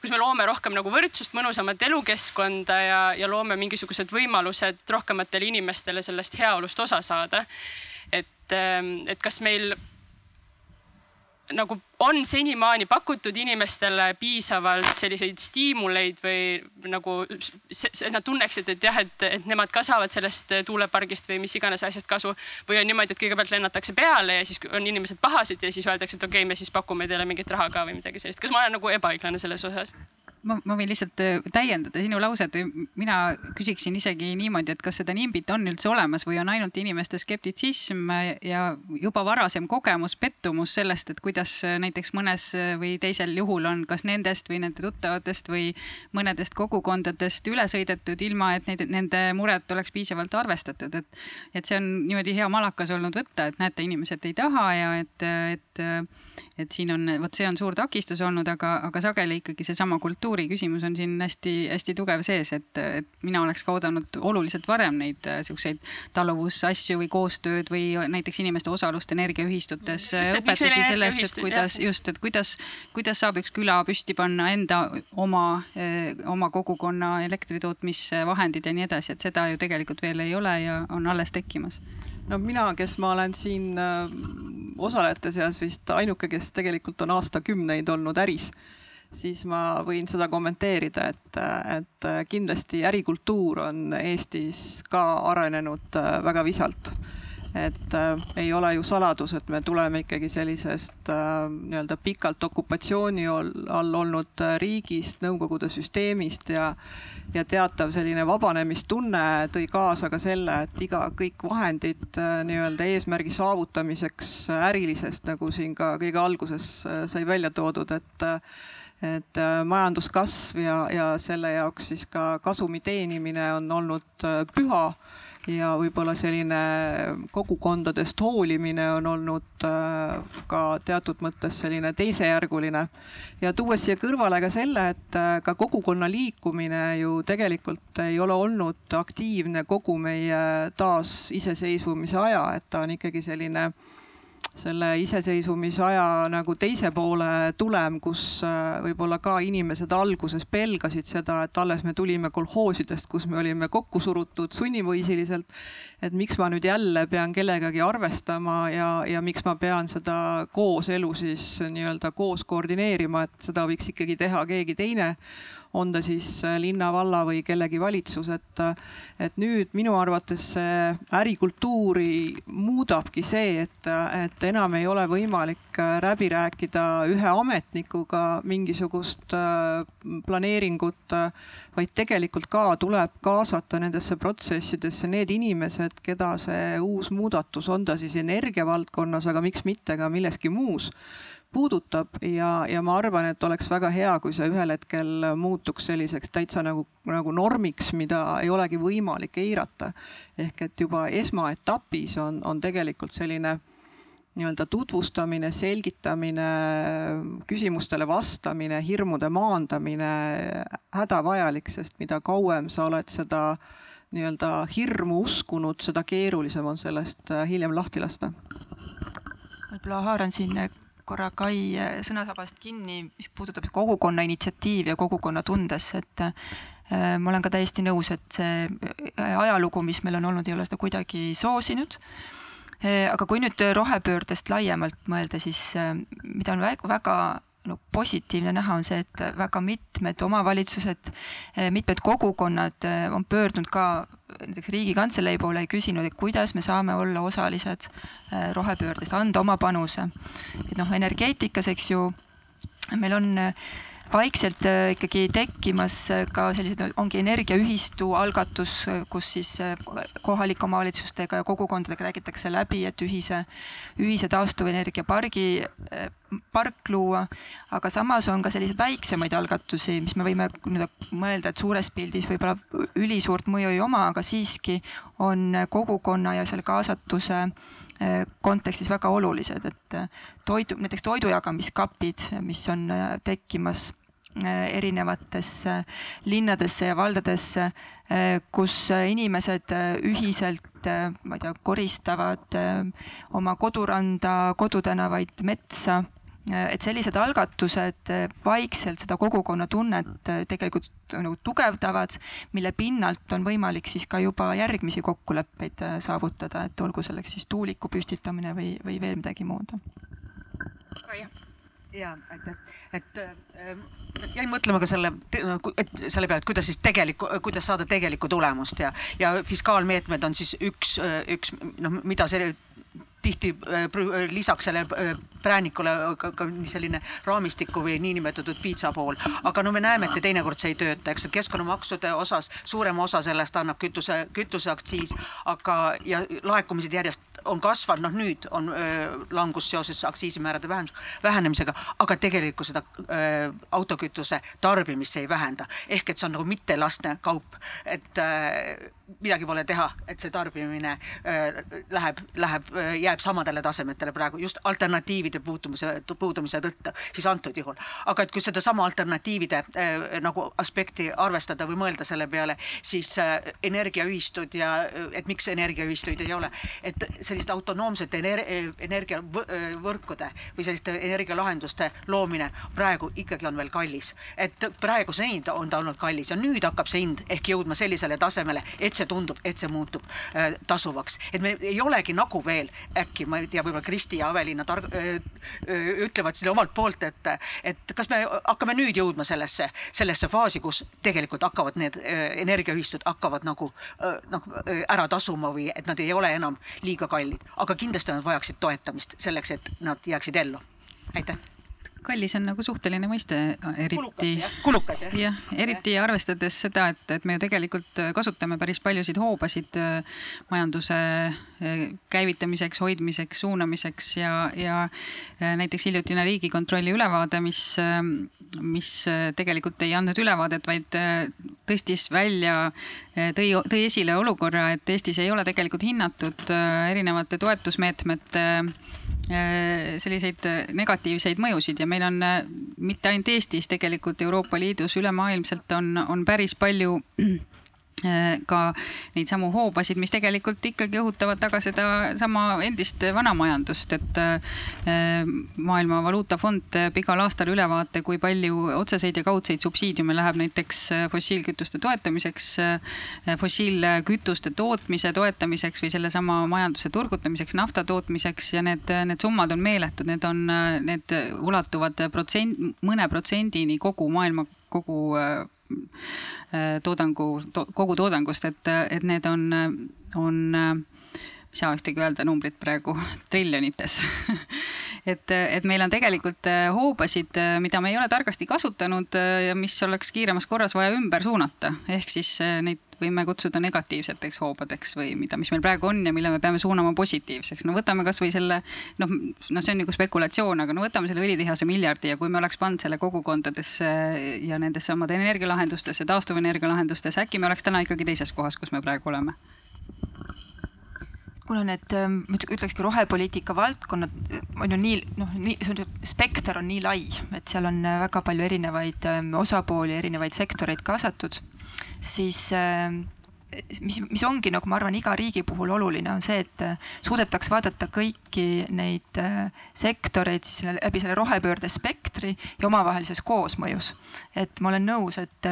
kus me loome rohkem nagu võrdsust, mõnusamat elukeskkonda ja, ja loome mingisugused võimalused rohkematele inimestele sellest heaolust osa saada. et, ehm, et kas meil nagu on senimaani pakutud inimestele piisavalt selliseid stiimuleid või nagu, et nad tunneksid, et jah, et, et nemad ka saavad sellest tuulepargist või mis iganes asjast kasu. või on niimoodi, et kõigepealt lennatakse peale ja siis on inimesed pahased ja siis öeldakse, et okei okay,, me siis pakume teile mingit raha ka või midagi sellist. kas ma olen nagu ebaõiglane selles osas? Ma, ma võin lihtsalt äh, täiendada sinu lauset. Mina küsiksin isegi niimoodi, et kas seda nimbit on üldse olemas või on ainult inimeste skeptitsism ja juba varasem kogemus, pettumus sellest, et kuidas näiteks mõnes või teisel juhul on kas nendest või nende tuttavatest või mõnedest kogukondadest üle sõidetud, ilma et neid, nende muret oleks piisavalt arvestatud, et, et see on niimoodi hea malakas olnud võtta, et näete, inimesed ei taha ja et, et, et siin on, vot see on suur takistus olnud, aga, aga sageli ikkagi seesama kultuur kultuuri küsimus on siin hästi-hästi tugev sees, et, et mina oleks ka oodanud oluliselt varem neid äh, siukseid taluvusasju või koostööd või näiteks inimeste osalust energiaühistutes, õpetusi sellest, et kuidas jah. just, et kuidas, kuidas saab üks küla püsti panna enda oma, äh, oma kogukonna elektritootmisvahendid ja nii edasi, et seda ju tegelikult veel ei ole ja on alles tekkimas no mina, kes ma olen siin äh, osalejate seas vist ainuke, kes tegelikult on aastakümneid olnud äris siis ma võin seda kommenteerida, et, et kindlasti ärikultuur on Eestis ka arenenud äh, väga visalt. et äh, ei ole ju saladus, et me tuleme ikkagi sellisest äh, nii-öelda pikalt okupatsiooni all olnud äh, riigist, Nõukogude süsteemist ja ja teatav selline vabanemistunne tõi kaasa ka selle, et iga, kõik vahendid äh, nii-öelda eesmärgi saavutamiseks ärilisest, nagu siin ka kõige alguses äh, sai välja toodud, et et äh, majanduskasv ja, ja selle jaoks siis ka kasumi teenimine on olnud äh, püha ja võib-olla selline kogukondadest hoolimine on olnud äh, ka teatud mõttes selline teisejärguline. ja tuues siia kõrvale ka selle, et ka kogukonna liikumine ju tegelikult ei ole olnud aktiivne kogu meie taasiseseisvumise aja, et ta on ikkagi selline selle iseseisvumisaja nagu teise poole tulem, kus äh, võib-olla ka inimesed alguses pelgasid seda, et alles me tulime kolhoosidest, kus me olime kokku surutud sunniviisiliselt. et miks ma nüüd jälle pean kellegagi arvestama ja, ja miks ma pean seda kooselu siis nii-öelda koos koordineerima, et seda võiks ikkagi teha keegi teine on ta siis äh, linna, valla või kellegi valitsus, et, et nüüd minu arvates see ärikultuuri muudabki see, et, et enam ei ole võimalik äh, läbi rääkida ühe ametnikuga mingisugust äh, planeeringut, vaid tegelikult ka tuleb kaasata nendesse protsessidesse need inimesed, keda see uus muudatus, on ta siis energiavaldkonnas, aga miks mitte ka milleski muus puudutab ja, ja ma arvan, et oleks väga hea, kui see ühel hetkel muutuks selliseks täitsa nagu, nagu normiks, mida ei olegi võimalik eirata. ehk et juba esmaetapis on, on tegelikult selline nii-öelda tutvustamine, selgitamine, küsimustele vastamine, hirmude maandamine hädavajalik, sest mida kauem sa oled seda nii-öelda hirmu uskunud, seda keerulisem on sellest hiljem lahti lasta. võib-olla haaran siin korra Kai äh, sõnasabast kinni, mis puudutab kogukonna initsiatiivi ja kogukonna tundesse, et äh, ma olen ka täiesti nõus, et see äh, ajalugu, mis meil on olnud, ei ole seda kuidagi soosinud. aga kui nüüd rohepöördest laiemalt mõelda, siis mida on väga, väga no positiivne näha on see, et väga mitmed omavalitsused, mitmed kogukonnad on pöördunud ka näiteks Riigikantselei poole küsinud, et kuidas me saame olla osalised äh, rohepöördest, anda oma panuse. et noh, energeetikas, eks ju, meil on äh, vaikselt äh, ikkagi tekkimas ka sellised, ongi energiaühistu algatus, kus siis kohalike omavalitsustega ja kogukondadega räägitakse läbi, et ühise, ühise taastuvenergiapargi park luua, aga samas on ka selliseid väiksemaid algatusi, mis me võime nüüd mõelda, et suures pildis võib-olla ülisuurt mõju ei oma, aga siiski on kogukonna ja selle kaasatuse kontekstis väga olulised, et toidu, näiteks toidujagamiskapid, mis on tekkimas erinevatesse linnadesse ja valdadesse, kus inimesed ühiselt, ma ei tea, koristavad oma koduranda, kodutänavaid, metsa et sellised algatused vaikselt seda kogukonna tunnet eh, tegelikult nagu tugevdavad, mille pinnalt on võimalik siis ka juba järgmisi kokkuleppeid saavutada, et olgu selleks siis tuuliku püstitamine või, või veel midagi muud. Ja aitäh, et äh, jäin mõtlema ka selle, et selle peale, et kuidas siis tegelikku, kuidas saada tegelikku tulemust ja, ja fiskaalmeetmed on siis üks, üks noh, mida see tihti äh, lisaks sellele äh, präänikule ka selline raamistiku või niinimetatud piitsa pool. aga no me näeme, et teinekord see ei tööta, eks, et keskkonnamaksude osas suurema osa sellest annab kütuse, kütuseaktsiis, aga ja laekumised järjest on kasvanud, noh nüüd on öö, langus seoses aktsiisimäärade vähenemisega, aga tegelikult seda öö, autokütuse tarbimist see ei vähenda. ehk et see on nagu mittelastne kaup, et öö, midagi pole teha, et see tarbimine läheb, läheb, jääb samadele tasemetele praegu just alternatiivide puutumise, puudumise tõttu, siis antud juhul. aga et kui sedasama alternatiivide nagu aspekti arvestada või mõelda selle peale, siis energiaühistud ja et miks energiaühistuid ei ole, et selliste autonoomsete ener energiavõrkude või selliste energialahenduste loomine praegu ikkagi on veel kallis. et praegu seni on ta olnud kallis ja nüüd hakkab see hind ehk jõudma sellisele tasemele, et see tundub, et see muutub äh, tasuvaks. et me ei olegi nagu veel äkki, ma ei tea, võib-olla Kristi ja Aveliina targ- äh,, äh, ütlevad selle omalt poolt, et, et kas me hakkame nüüd jõudma sellesse, sellesse faasi, kus tegelikult hakkavad need energiaühistud hakkavad nagu äh, ära tasuma või et nad ei ole enam liiga kallid, aga kindlasti nad vajaksid toetamist selleks, et nad jääksid ellu. aitäh kallis on nagu suhteline mõiste, eriti. kulukas jah? jah, eriti arvestades seda, et, et me ju tegelikult kasutame päris paljusid hoobasid äh, majanduse käivitamiseks, hoidmiseks, suunamiseks ja, ja näiteks hiljutine Riigikontrolli ülevaade, mis, mis tegelikult ei andnud ülevaadet, vaid tõstis välja, tõi, tõi esile olukorra, et Eestis ei ole tegelikult hinnatud erinevate toetusmeetmete selliseid negatiivseid mõjusid ja meil on mitte ainult Eestis, tegelikult Euroopa Liidus, ülemaailmselt on, on päris palju Äh, ka neid samu hoobasid, mis tegelikult ikkagi õhutavad taga sedasama endist vana majandust, et äh, Maailma Valuutafond igal aastal ülevaate, kui palju otseseid ja kaudseid subsiidiume läheb näiteks äh, fossiilkütuste toetamiseks, fossiilkütuste tootmise toetamiseks või sellesama majanduse turgutamiseks, nafta tootmiseks ja need, need summad on meeletud, need on, need ulatuvad protsent, mõne protsendini kogu maailma kogu Äh, toodangu to,, kogu toodangust, et, et need on, on, ei saa ühtegi öelda numbrit praegu, [LAUGHS] triljonites. [LAUGHS] Et, et meil on tegelikult äh, hoobasid, äh, mida me ei ole targasti kasutanud ja mis oleks kiiremas korras vaja ümber suunata, ehk siis neid võime kutsuda negatiivseteks hoobadeks või mida, mis meil praegu on ja mille me peame suunama positiivseks. no võtame kasvõi selle noh, noh, see on nagu spekulatsioon, aga no võtame selle õlitehase miljardi ja kui me oleks pannud selle kogukondadesse ja nendesse samade energialahendustesse, taastuvenergialahendustesse, äkki me oleks täna ikkagi teises kohas, kus me praegu oleme kuna need, ma ütlekski rohepoliitika valdkonnad on ju nii noh, nii see on, spekter on nii lai, et seal on väga palju erinevaid osapooli, erinevaid sektoreid kaasatud siis äh, mis, mis ongi nagu ma arvan, iga riigi puhul oluline, on see, et suudetaks vaadata kõiki neid äh, sektoreid siis läbi selle rohepöörde spektri ja omavahelises koosmõjus. et ma olen nõus, et,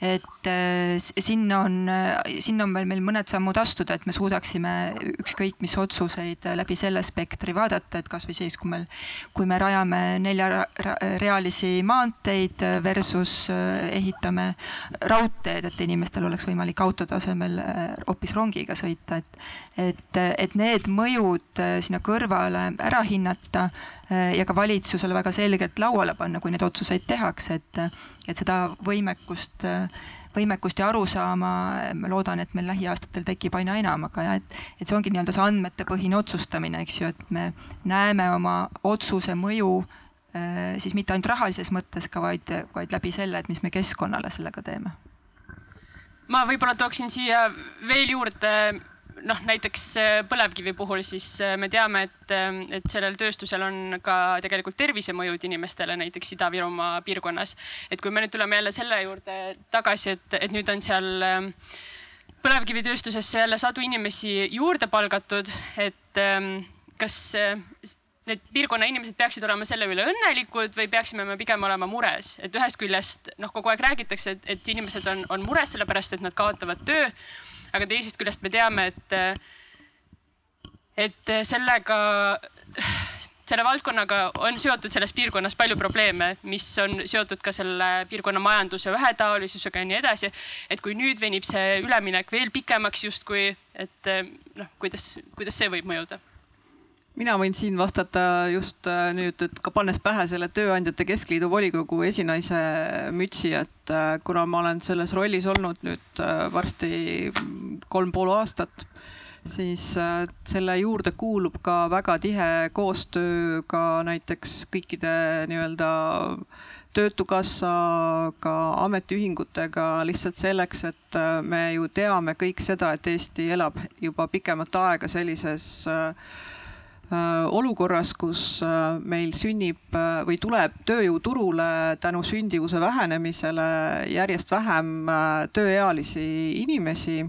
et äh, sinna on, sinna on veel meil mõned sammud astuda, et me suudaksime ükskõik mis otsuseid läbi selle spektri vaadata, et kasvõi siis, kui meil, kui me rajame neljarealisi maanteid versus äh, ehitame raudteed, et inimestel oleks võimalik autode asemel äh, hoopis rongiga sõita, et, et, et need mõjud sinna kõrvale ära hinnata ja ka valitsusele väga selgelt lauale panna, kui neid otsuseid tehakse, et, et seda võimekust, võimekust ja arusaama ma loodan, et meil lähiaastatel tekib aina enam, aga jah, et, et see ongi nii-öelda see andmetepõhine otsustamine, eks ju, et me näeme oma otsuse mõju siis mitte ainult rahalises mõttes ka, vaid, vaid läbi selle, et mis me keskkonnale sellega teeme. ma võib-olla tooksin siia veel juurde noh, näiteks äh, põlevkivi puhul siis äh, me teame, et, äh, et sellel tööstusel on ka tegelikult tervisemõjud inimestele näiteks Ida-Virumaa piirkonnas. et kui me nüüd tuleme jälle selle juurde tagasi, et, et nüüd on seal põlevkivitööstusesse jälle sadu inimesi juurde palgatud, et ähm, kas need piirkonna inimesed peaksid olema selle üle õnnelikud või peaksime me pigem olema mures, et ühest küljest noh, kogu aeg räägitakse, et, et inimesed on, on mures sellepärast, et nad kaotavad töö aga teisest küljest me teame, et, et sellega, selle valdkonnaga on seotud selles piirkonnas palju probleeme, mis on seotud ka selle piirkonna majanduse ühetaolisusega ja nii edasi. et kui nüüd venib see üleminek veel pikemaks justkui, et noh, kuidas, kuidas see võib mõjuda mina võin siin vastata just äh, nüüd, et ka pannes pähe selle Tööandjate Keskliidu volikogu esinaise mütsi, et äh, kuna ma olen selles rollis olnud nüüd äh, varsti kolm pool aastat, siis selle juurde kuulub ka väga tihe koostöö ka näiteks kõikide nii-öelda töötukassaga, ametiühingutega lihtsalt selleks, et me ju teame kõik seda, et Eesti elab juba pikemat aega sellises äh, olukorras, kus äh, meil sünnib äh, või tuleb tööjõuturule tänu sündivuse vähenemisele järjest vähem tööealisi inimesi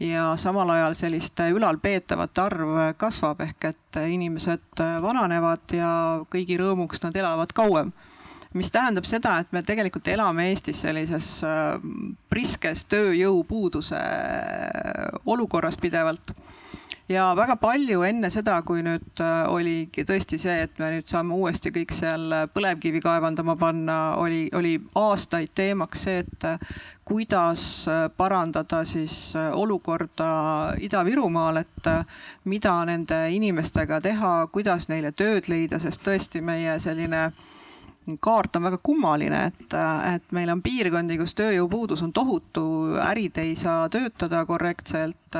ja samal ajal selliste ülalpeetavate arv kasvab, ehk et inimesed vananevad ja kõigi rõõmuks nad elavad kauem. Mis tähendab seda, et me tegelikult elame Eestis sellises priskes tööjõupuuduse olukorras pidevalt ja väga palju enne seda, kui nüüd äh, oligi tõesti see, et me nüüd saame uuesti kõik seal põlevkivi kaevandama panna, oli, oli aastaid teemaks see, et äh, kuidas äh, parandada siis olukorda Ida-Virumaal, et mida nende inimestega teha, kuidas neile tööd leida, sest tõesti meie selline kaart on väga kummaline, et, et meil on piirkondi, kus tööjõupuudus on tohutu, ärid ei saa töötada korrektselt,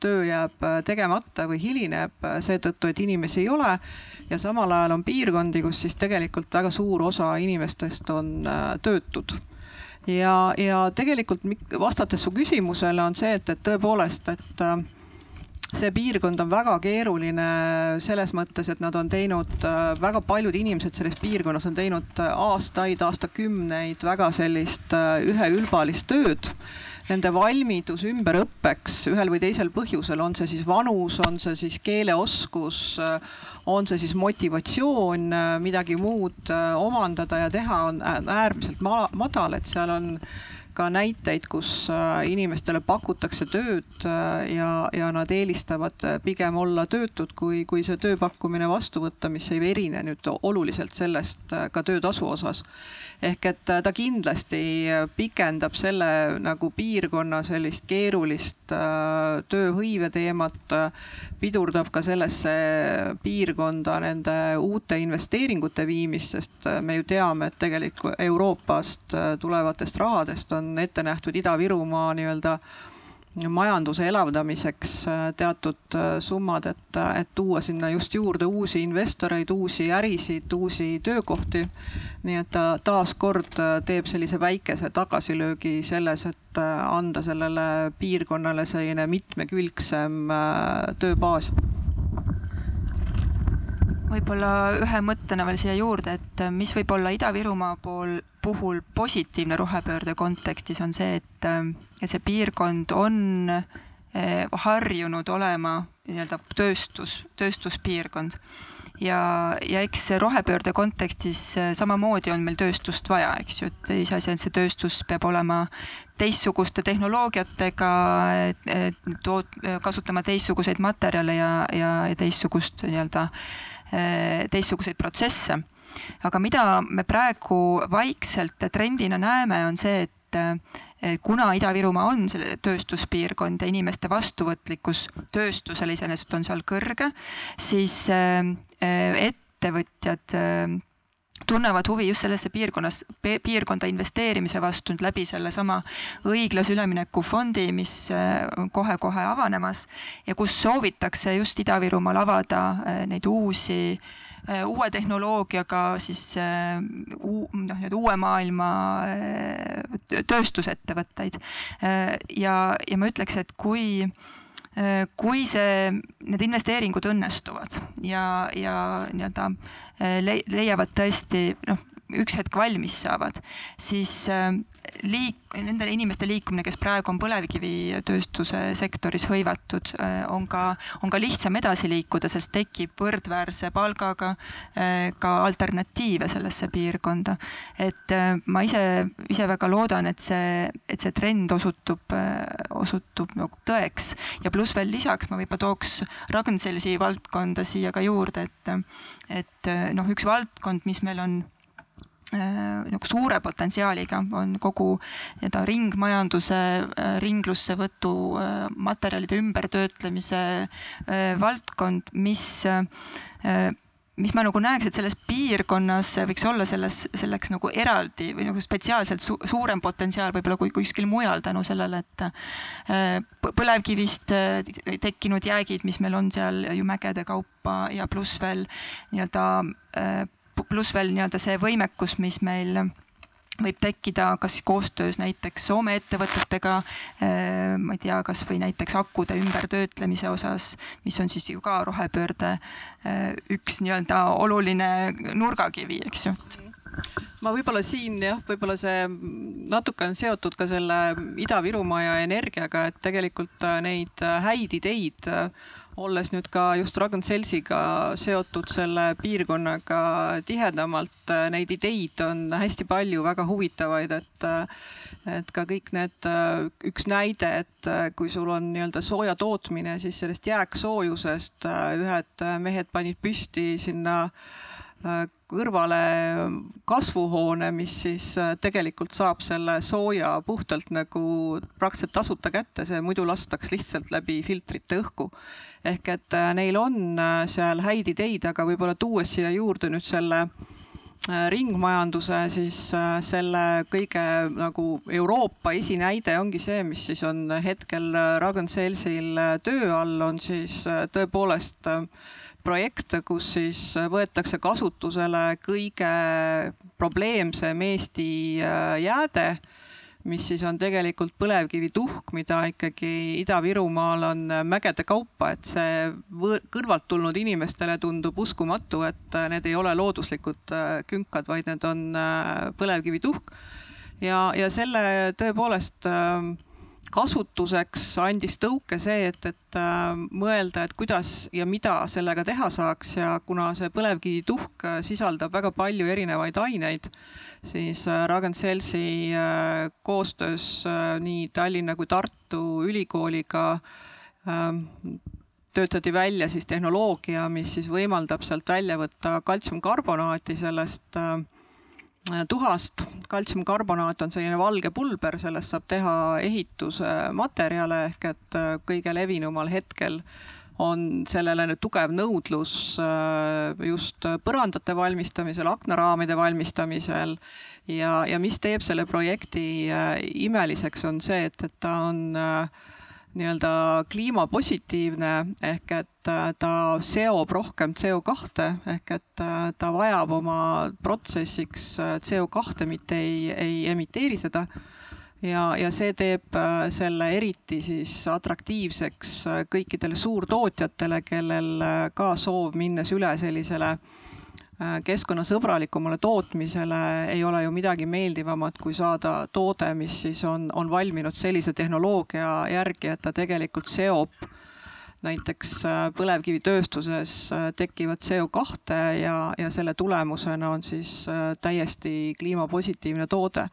töö jääb tegemata või hilineb seetõttu, et inimesi ei ole. ja samal ajal on piirkondi, kus siis tegelikult väga suur osa inimestest on töötud ja, ja tegelikult vastates su küsimusele on see, et, et tõepoolest, et see piirkond on väga keeruline selles mõttes, et nad on teinud, äh, väga paljud inimesed selles piirkonnas on teinud äh, aastaid, aastakümneid väga sellist äh, üheülbalist tööd. Nende valmidus ümberõppeks ühel või teisel põhjusel, on see siis vanus, on see siis keeleoskus, on see siis motivatsioon midagi muud omandada ja teha, on äärmiselt madal, et seal on ka näiteid, kus äh, inimestele pakutakse tööd äh, ja, ja nad eelistavad äh, pigem olla töötud, kui, kui see tööpakkumine vastu võtta, mis ei erine nüüd oluliselt sellest ka töötasu osas. ehk et ta kindlasti pikendab selle nagu piirkonna sellist keerulist tööhõive teemat, pidurdab ka sellesse piirkonda nende uute investeeringute viimist, sest me ju teame, et tegelikult Euroopast tulevatest rahadest on on ette nähtud Ida-Virumaa nii-öelda majanduse elavdamiseks äh, teatud äh, summad, et, et tuua sinna just juurde uusi investoreid, uusi ärisid, uusi töökohti. nii et ta taaskord äh, teeb sellise väikese tagasilöögi selles, et anda sellele piirkonnale selline mitmekülgsem tööbaas võib-olla ühe mõttena veel siia juurde, et mis võib olla Ida-Virumaa pool, puhul positiivne rohepöörde kontekstis, on see, et, et see piirkond on eh, harjunud olema nii-öelda tööstus, tööstuspiirkond. ja, ja eks rohepöörde kontekstis samamoodi on meil tööstust vaja, eks ju, et iseasi, et see tööstus peab olema teistsuguste tehnoloogiatega, toot-, kasutama teistsuguseid materjale ja, ja, ja teistsugust nii-öelda äh, teistsuguseid protsesse. aga mida me praegu vaikselt trendina näeme, on see, et kuna Ida-Virumaa on selle tööstuspiirkond ja inimeste vastuvõtlikkus tööstusele iseenesest on seal kõrge, siis eh, ettevõtjad eh, tunnevad huvi just sellesse piirkonnas, piirkonda investeerimise vastu nüüd läbi sellesama õiglase ülemineku fondi, mis äh, kohe-kohe avanemas ja kus soovitakse just Ida-Virumaal avada äh, neid uusi äh, uue tehnoloogiaga siis noh, nii-öelda uue maailma tööstusettevõtteid. ja, ja ma ütleks, et kui kui see, need investeeringud õnnestuvad ja, ja nii-öelda leiavad tõesti noh, üks hetk valmis saavad, siis liik-, nende inimeste liikumine, kes praegu on põlevkivitööstuse sektoris hõivatud, äh, on ka, on ka lihtsam edasi liikuda, sest tekib võrdväärse palgaga äh, ka alternatiive sellesse piirkonda. et äh, ma ise, ise väga loodan, et see, et see trend osutub, osutub nagu tõeks ja pluss veel lisaks ma võib-olla tooks Ragn-Sellsi valdkonda siia ka juurde, et, et noh, üks valdkond, mis meil on nagu suure potentsiaaliga on kogu nii-öelda ringmajanduse, äh, ringlussevõtu, äh, materjalide ümbertöötlemise valdkond, mis mis ma nagu näeks, et selles piirkonnas võiks olla selles, selleks nagu eraldi või nagu spetsiaalselt su suurem potentsiaal võib-olla kui kuskil mujal tänu sellele, et põlevkivist tekkinud jäägid, mis meil on seal ju mägede kaupa ja pluss veel nii-öelda pluss veel nii-öelda see võimekus, mis meil võib tekkida kas koostöös näiteks Soome ettevõtetega, äh, ma ei tea, kasvõi näiteks akude ümbertöötlemise osas, mis on siis ju ka rohepöörde äh, üks nii-öelda oluline nurgakivi, eks ju. Ma võib-olla siin jah, võib-olla see natuke on seotud ka selle Ida-Virumaa ja energiaga, et tegelikult äh, neid häid ideid olles nüüd ka just Ragn-Sellsiga seotud selle piirkonnaga tihedamalt, äh, neid ideid on hästi palju väga huvitavaid, et äh, et ka kõik need, äh, üks näide, et kui sul on nii-öelda sooja tootmine, siis sellest jääksoojusest ühed mehed panid püsti sinna kõrvale kasvuhoone, mis siis tegelikult saab selle sooja puhtalt nagu praktiliselt tasuta kätte, see muidu lastaks lihtsalt läbi filtrite õhku ehk et äh, neil on äh, seal häid ideid, aga võib-olla tuues siia juurde nüüd selle ringmajanduse, siis äh, selle kõige nagu Euroopa esinäide ongi see, mis siis on hetkel Ragn-Sellsil töö all, on siis tõepoolest projekt, kus siis võetakse kasutusele kõige probleemsem Eesti jääde mis siis on tegelikult põlevkivituhk, mida ikkagi Ida-Virumaal on mägede kaupa, et see kõrvalt tulnud inimestele tundub uskumatu, et need ei ole looduslikud äh, künkad, vaid need on äh, põlevkivituhk. ja, ja selle tõepoolest äh, kasutuseks andis tõuke see, et, et mõelda, et kuidas ja mida sellega teha saaks ja kuna see põlevkivituhk sisaldab väga palju erinevaid aineid siis äh, Ragn-Sellsi äh, koostöös äh, nii Tallinna kui Tartu ülikooliga ähm, töötati välja siis tehnoloogia, mis siis võimaldab sealt välja võtta kaltsiumkarbonaati sellest tuhast. kaltsiumkarbonaat on selline valge pulber, sellest saab teha ehitusmaterjale ehk et kõige levinumal hetkel on sellele nüüd tugev nõudlus äh, just põrandate valmistamisel, aknaraamide valmistamisel ja, ja mis teeb selle projekti äh, imeliseks, on see, et, et ta on äh, nii-öelda kliimapositiivne ehk et ta seob rohkem CO2 ehk et ta vajab oma protsessiks CO2, mitte ei, ei emiteeri seda. Ja, ja see teeb äh, selle eriti siis atraktiivseks äh, kõikidele suurtootjatele, kellel äh, ka soov minnes üle sellisele keskkonnasõbralikumale tootmisele ei ole ju midagi meeldivamat, kui saada toode, mis siis on, on valminud sellise tehnoloogia järgi, et ta tegelikult seob äh, näiteks äh, põlevkivitööstuses äh, tekivad CO2 ja, ja selle tulemusena on siis äh, täiesti kliimapositiivne toode.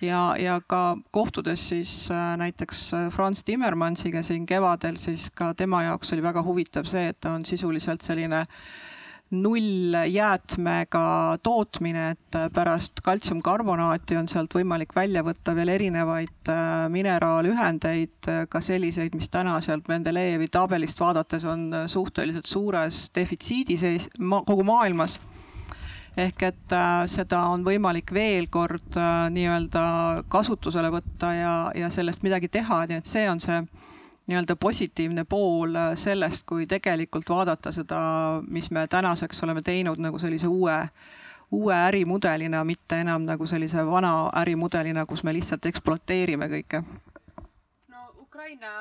ja, ja ka kohtudes siis näiteks Franz Timmermansiga siin kevadel, siis ka tema jaoks oli väga huvitav see, et ta on sisuliselt selline äh, nulljäätmega tootmine, et pärast kaltsiumkarbonaati on sealt võimalik välja võtta veel erinevaid äh, mineraalühendeid, ka selliseid, mis täna sealt Mendelejevi tabelist vaadates on suhteliselt suures defitsiidis kogu maailmas. Ehk et äh, seda on võimalik veel kord äh, nii-öelda kasutusele võtta ja, ja sellest midagi teha, nii et see on see nii-öelda positiivne pool äh, sellest, kui tegelikult vaadata seda, mis me tänaseks oleme teinud nagu sellise uue, uue ärimudelina, mitte enam nagu sellise vana ärimudelina, kus me lihtsalt ekspluateerime kõike. no Ukraina,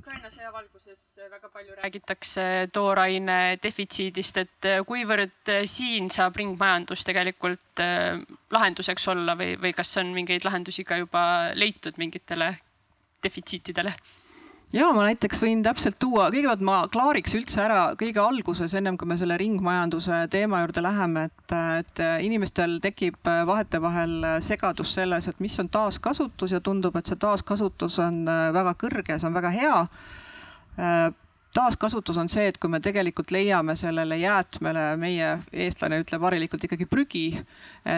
Ukraina sõja valguses väga palju räägitakse tooraine defitsiidist, et kuivõrd siin saab ringmajandus tegelikult äh, lahenduseks olla või, või kas on mingeid lahendusi ka juba leitud mingitele defitsiitidele? Ja ma näiteks võin täpselt tuua, kõigepealt ma klaariks üldse ära kõige alguses, ennem kui me selle ringmajanduse teema juurde läheme, et, et inimestel tekib vahetevahel segadus selles, et mis on taaskasutus ja tundub, et see taaskasutus on väga kõrge, see on väga hea taaskasutus on see, et kui me tegelikult leiame sellele jäätmele, meie eestlane ütleb harilikult ikkagi prügi,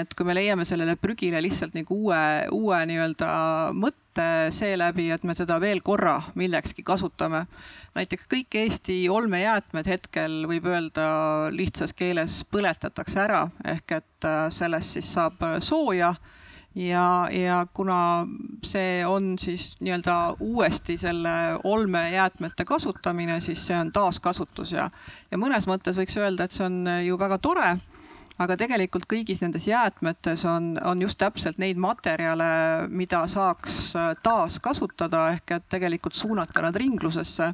et kui me leiame sellele prügile lihtsalt nagu uue, uue nii-öelda mõtte seeläbi, et me seda veel korra millekski kasutame. näiteks kõik Eesti olmejäätmed hetkel võib öelda lihtsas keeles põletatakse ära, ehk et sellest siis saab sooja ja, ja kuna see on siis nii-öelda uuesti selle olmejäätmete kasutamine, siis see on taaskasutus ja, ja mõnes mõttes võiks öelda, et see on ju väga tore aga tegelikult kõigis nendes jäätmetes on, on just täpselt neid materjale, mida saaks taaskasutada ehk et tegelikult suunata nad ringlusesse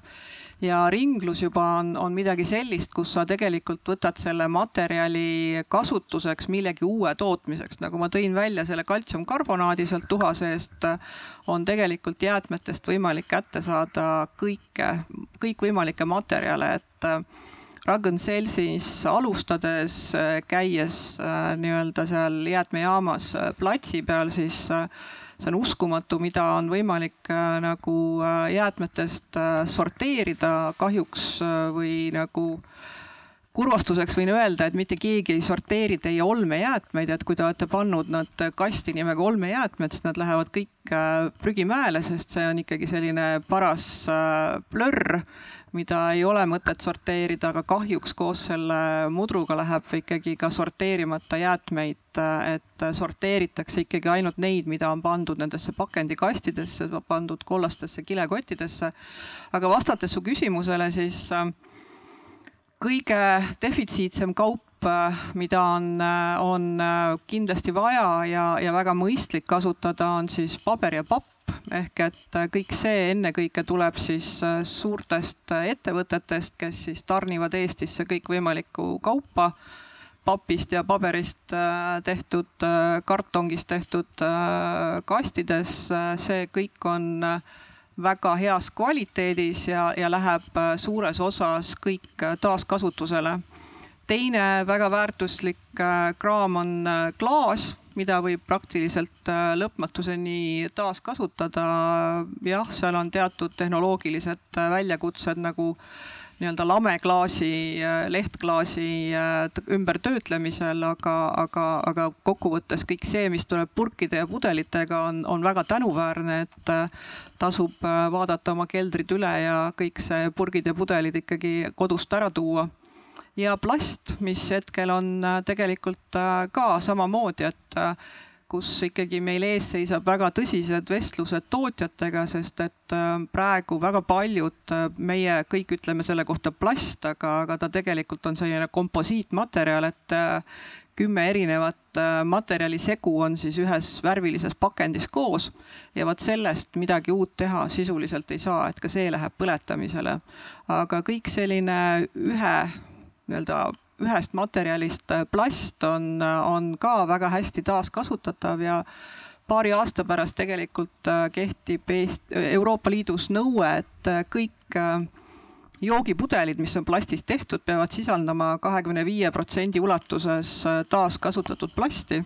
ja ringlus juba on, on midagi sellist, kus sa tegelikult võtad selle materjali kasutuseks millegi uue tootmiseks, nagu ma tõin välja selle kaltsiumkarbonaadi sealt tuha seest, on tegelikult jäätmetest võimalik kätte saada kõike, kõikvõimalikke materjale, et Ragn-Sellsis alustades, käies äh, nii-öelda seal jäätmejaamas äh, platsi peal, siis äh, see on uskumatu, mida on võimalik äh, nagu äh, jäätmetest äh, sorteerida kahjuks või nagu kurvastuseks võin öelda, et mitte keegi ei sorteeri teie olmejäätmeid, et kui te olete pannud nad kasti nimega olmejäätmed, siis nad lähevad kõik prügimäele, sest see on ikkagi selline paras plörr, mida ei ole mõtet sorteerida, aga kahjuks koos selle mudruga läheb ikkagi ka sorteerimata jäätmeid, et sorteeritakse ikkagi ainult neid, mida on pandud nendesse pakendikastidesse, pandud kollastesse kilekottidesse. aga vastates su küsimusele, siis äh, kõige defitsiitsem kaup, mida on, on kindlasti vaja ja, väga mõistlik kasutada, on siis paber ja papp ehk et kõik see ennekõike tuleb siis suurtest ettevõtetest, kes siis tarnivad Eestisse kõikvõimalikku kaupa papist ja paberist tehtud, kartongist tehtud kastides, see kõik on väga heas kvaliteedis ja, ja läheb suures osas kõik taaskasutusele. Teine väga väärtuslik kraam on klaas mida võib praktiliselt äh, lõpmatuseni taaskasutada. jah, seal on teatud tehnoloogilised äh, väljakutsed nagu nii-öelda lameklaasi, äh, lehtklaasi ümbertöötlemisel, aga, aga, aga kokkuvõttes kõik see, mis tuleb purkide ja pudelitega, on, on väga tänuväärne, et tasub vaadata oma keldrid üle ja kõik see purgid ja pudelid ikkagi kodust ära tuua ja plast, mis hetkel on äh, tegelikult äh, ka samamoodi, et äh, kus ikkagi meil ees seisab väga tõsised vestlused tootjatega, sest et praegu väga paljud, meie kõik ütleme selle kohta plast, aga, aga ta tegelikult on selline komposiitmaterjal, et kümme erinevat materjalisegu on siis ühes värvilises pakendis koos ja vot sellest midagi uut teha sisuliselt ei saa, et ka see läheb põletamisele. aga kõik selline ühe nii-öelda ühest materjalist äh, plast on, äh, on ka väga hästi taaskasutatav ja paari aasta pärast tegelikult äh, kehtib Eest-, Euroopa Liidus nõue, et kõik joogipudelid, mis on plastist tehtud, peavad sisaldama kahekümne viie protsendi ulatuses taaskasutatud plasti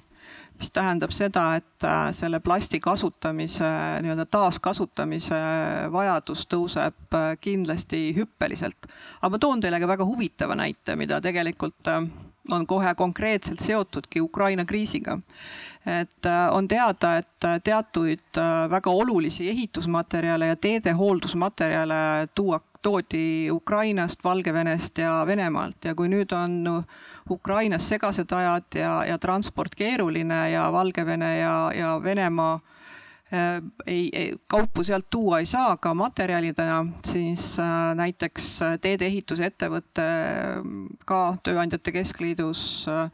mis tähendab seda, et äh, selle plasti kasutamise, nii-öelda taaskasutamise vajadus tõuseb äh, kindlasti hüppeliselt. aga ma toon teile ka väga huvitava näite, mida tegelikult äh, on kohe konkreetselt seotudki Ukraina kriisiga. et on teada, et teatuid väga olulisi ehitusmaterjale ja teedehooldusmaterjale tuua, toodi Ukrainast, Valgevenest ja Venemaalt. Ja kui nüüd on Ukrainas segased ajad ja, ja transport keeruline ja Valgevene ja, ja Venemaa äh, ei, ei, kaupu sealt tuua ei saa ka materjalidena, siis äh, näiteks teedeehitusettevõte ka Tööandjate Keskliidus äh,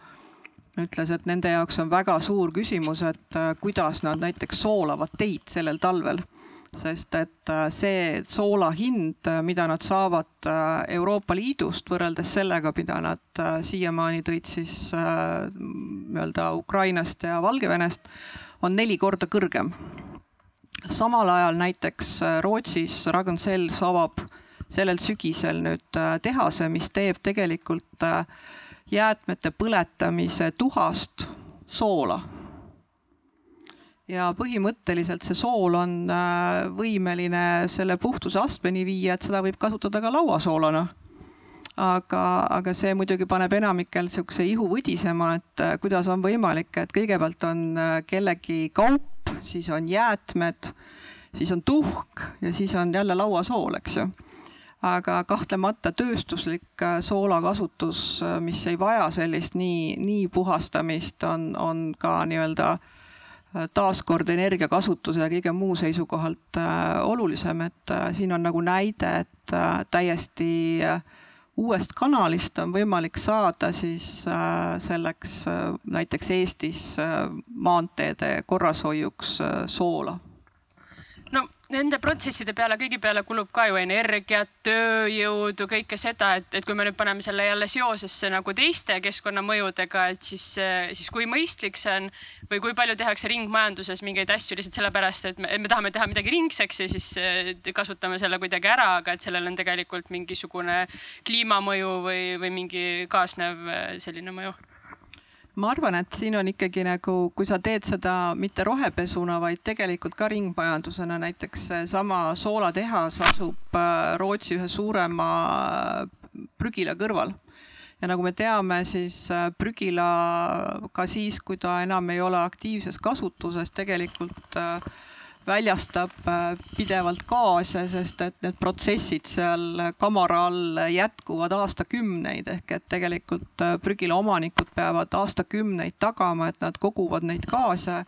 ütles, et nende jaoks on väga suur küsimus, et äh, kuidas nad näiteks soolavad teid sellel talvel sest et äh, see soola hind, äh, mida nad saavad äh, Euroopa Liidust võrreldes sellega, mida nad siiamaani tõid siis nii-öelda Ukrainast ja Valgevenest, on neli korda kõrgem. samal ajal näiteks Rootsis Ragn-Sells avab sellel sügisel nüüd tehase, mis teeb tegelikult jäätmete põletamise tuhast soola ja põhimõtteliselt see sool on äh, võimeline selle puhtuse astmeni viia, et seda võib kasutada ka lauasoolana. aga, aga see muidugi paneb enamikel niisuguse ihu võdisema, et äh, kuidas on võimalik, et kõigepealt on äh, kellegi kaup, siis on jäätmed, siis on tuhk ja siis on jälle lauasool, eks ju aga kahtlemata tööstuslik soola kasutus, mis ei vaja sellist nii, nii puhastamist, on, on ka nii-öelda äh, taaskord energiakasutuse ja kõige muu seisukohalt äh, olulisem, et äh, siin on nagu näide, et äh, täiesti uuest kanalist on võimalik saada siis selleks näiteks Eestis maanteede korrashoiuks soola nende protsesside peale, kõigi peale kulub ka ju energiat, tööjõudu, kõike seda, et, et kui me nüüd paneme selle jälle seosesse nagu teiste keskkonnamõjudega, et siis, siis kui mõistlik see on või kui palju tehakse ringmajanduses mingeid asju lihtsalt sellepärast, et me, me tahame teha midagi ringseks ja siis eh, kasutame selle kuidagi ära, aga et sellel on tegelikult mingisugune kliimamõju või, või mingi kaasnev eh, selline mõju ma arvan, et siin on ikkagi nagu, kui sa teed seda mitte rohepesuna, vaid tegelikult ka ringmajandusena, näiteks seesama soolatehas asub äh, Rootsi ühe suurema äh, prügila kõrval. Ja nagu me teame, siis äh, prügila ka siis, kui ta enam ei ole aktiivses kasutuses, tegelikult äh, väljastab äh, pidevalt gaase, sest et need protsessid seal kamara all jätkuvad aastakümneid, ehk et tegelikult äh, prügila omanikud peavad aastakümneid tagama, et nad koguvad neid gaase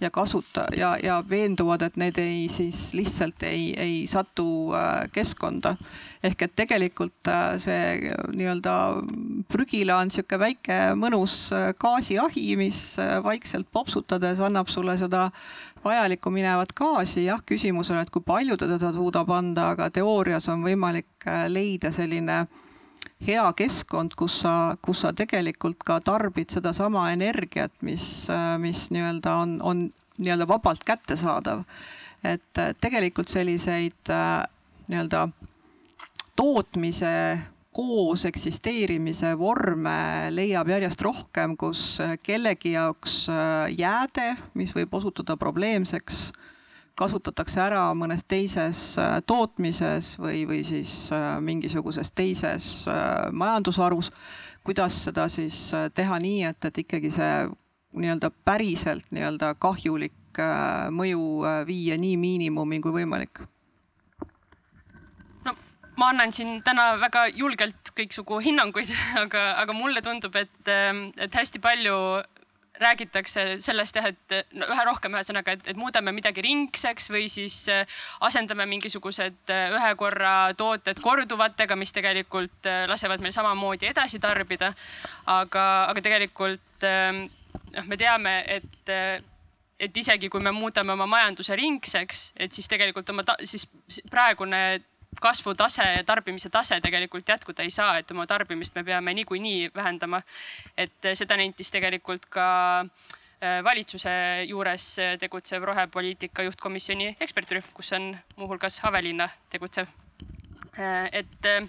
ja kasuta- ja, ja veenduvad, et need ei siis lihtsalt ei, ei satu äh, keskkonda. ehk et tegelikult see nii-öelda prügila on niisugune väike mõnus gaasiahi, mis vaikselt popsutades annab sulle seda vajalikku minevat gaasi, jah, küsimus on, et kui palju ta teda suudab anda, aga teoorias on võimalik äh, leida selline hea keskkond, kus sa, kus sa tegelikult ka tarbid sedasama energiat, mis, äh, mis nii-öelda on, on nii-öelda vabalt kättesaadav. et äh, tegelikult selliseid nii-öelda tootmise koos eksisteerimise vorme leiab järjest rohkem, kus kellegi jaoks äh, jääde, mis võib osutuda probleemseks, kasutatakse ära mõnes teises äh, tootmises või, või siis äh, mingisuguses teises majandusharus. kuidas seda siis teha nii, et, et ikkagi see nii-öelda päriselt nii-öelda kahjulik mõju viia nii miinimumi kui võimalik ma annan siin täna väga julgelt kõiksugu hinnanguid, [LAUGHS] aga, aga mulle tundub, et, et hästi palju räägitakse sellest jah, et no, üha rohkem ühesõnaga, et, et muudame midagi ringseks või siis äh, asendame mingisugused äh, ühe korra tooted korduvatega, mis tegelikult äh, lasevad meil samamoodi edasi tarbida. aga, aga tegelikult noh, me teame, et et isegi kui me muudame oma majanduse ringseks, et siis tegelikult oma, siis praegune kasvutase ja tarbimise tase tegelikult jätkuda ei saa, et oma tarbimist me peame niikuinii vähendama. et seda nentis tegelikult ka äh, valitsuse juures tegutsev rohepoliitika juhtkomisjoni ekspertrühm, kus on muuhulgas Avelinna tegutsev. Äh, et äh,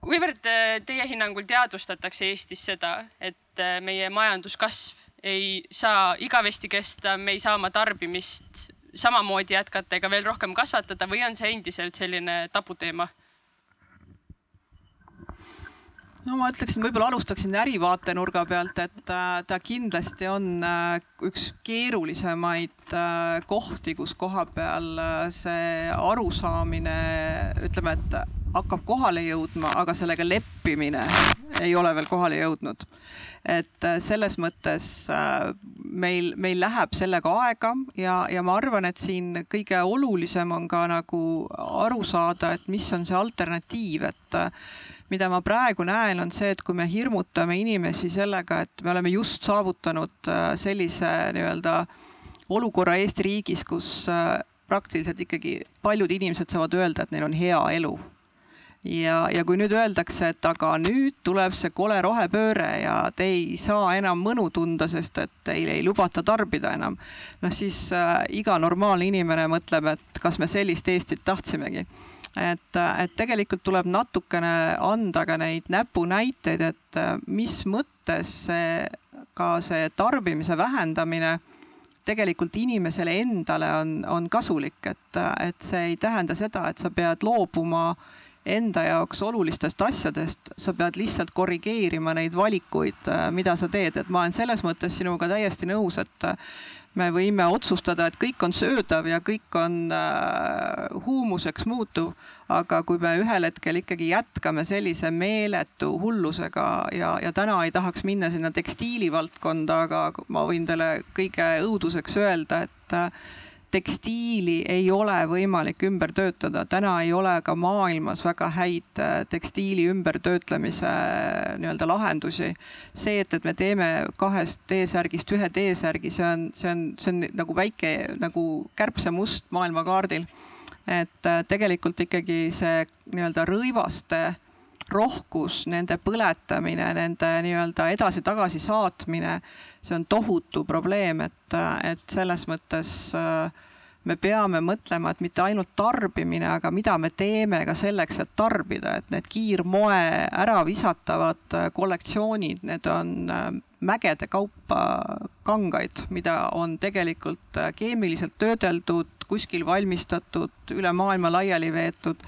kuivõrd teie hinnangul teadvustatakse Eestis seda, et meie majanduskasv ei saa igavesti kesta, me ei saa oma tarbimist samamoodi jätkata ega veel rohkem kasvatada või on see endiselt selline tabuteema? no ma ütleksin, võib-olla alustaksin ärivaatenurga pealt, et äh, ta kindlasti on äh, üks keerulisemaid äh, kohti, kus koha peal see arusaamine, ütleme, et hakkab kohale jõudma, aga sellega leppimine ei ole veel kohale jõudnud. Et äh, selles mõttes äh, meil, meil läheb sellega aega ja, ja ma arvan, et siin kõige olulisem on ka nagu aru saada, et mis on see alternatiiv, et äh, mida ma praegu näen, on see, et kui me hirmutame inimesi sellega, et me oleme just saavutanud sellise nii-öelda olukorra Eesti riigis, kus praktiliselt ikkagi paljud inimesed saavad öelda, et neil on hea elu ja, ja kui nüüd öeldakse, et aga nüüd tuleb see kole rohepööre ja te ei saa enam mõnu tunda, sest et teil ei lubata tarbida enam, noh siis äh, iga normaalne inimene mõtleb, et kas me sellist Eestit tahtsimegi. Et, et tegelikult tuleb natukene anda ka neid näpunäiteid, et äh, mis mõttes see, ka see tarbimise vähendamine tegelikult inimesele endale on, on kasulik, et, et see ei tähenda seda, et sa pead loobuma äh, enda jaoks olulistest asjadest, sa pead lihtsalt korrigeerima neid valikuid, äh, mida sa teed, et ma olen selles mõttes sinuga täiesti nõus, et äh, me võime otsustada, et kõik on söödav ja kõik on äh, huumuseks muutuv, aga kui me ühel hetkel ikkagi jätkame sellise meeletu hullusega ja, ja täna ei tahaks minna sinna tekstiilivaldkonda, aga ma võin teile kõige õuduseks öelda, et tekstiili ei ole võimalik ümber töötada, täna ei ole ka maailmas väga häid äh, tekstiili ümbertöötlemise äh, nii-öelda lahendusi. see, et, et me teeme kahest T-särgist ühe T-särgi, see on, see on, see on nagu väike nagu kärbsemust maailmakaardil. et äh, tegelikult ikkagi see nii-öelda rõivaste rohkus, nende põletamine, nende nii-öelda edasi-tagasi saatmine, see on tohutu probleem, et, et selles mõttes äh, me peame mõtlema, et mitte ainult tarbimine, aga mida me teeme ka selleks, et tarbida, et need kiirmoe äravisatavad äh, kollektsioonid, need on äh, mägede kaupa kangaid, mida on tegelikult keemiliselt töödeldud, kuskil valmistatud, üle maailma laiali veetud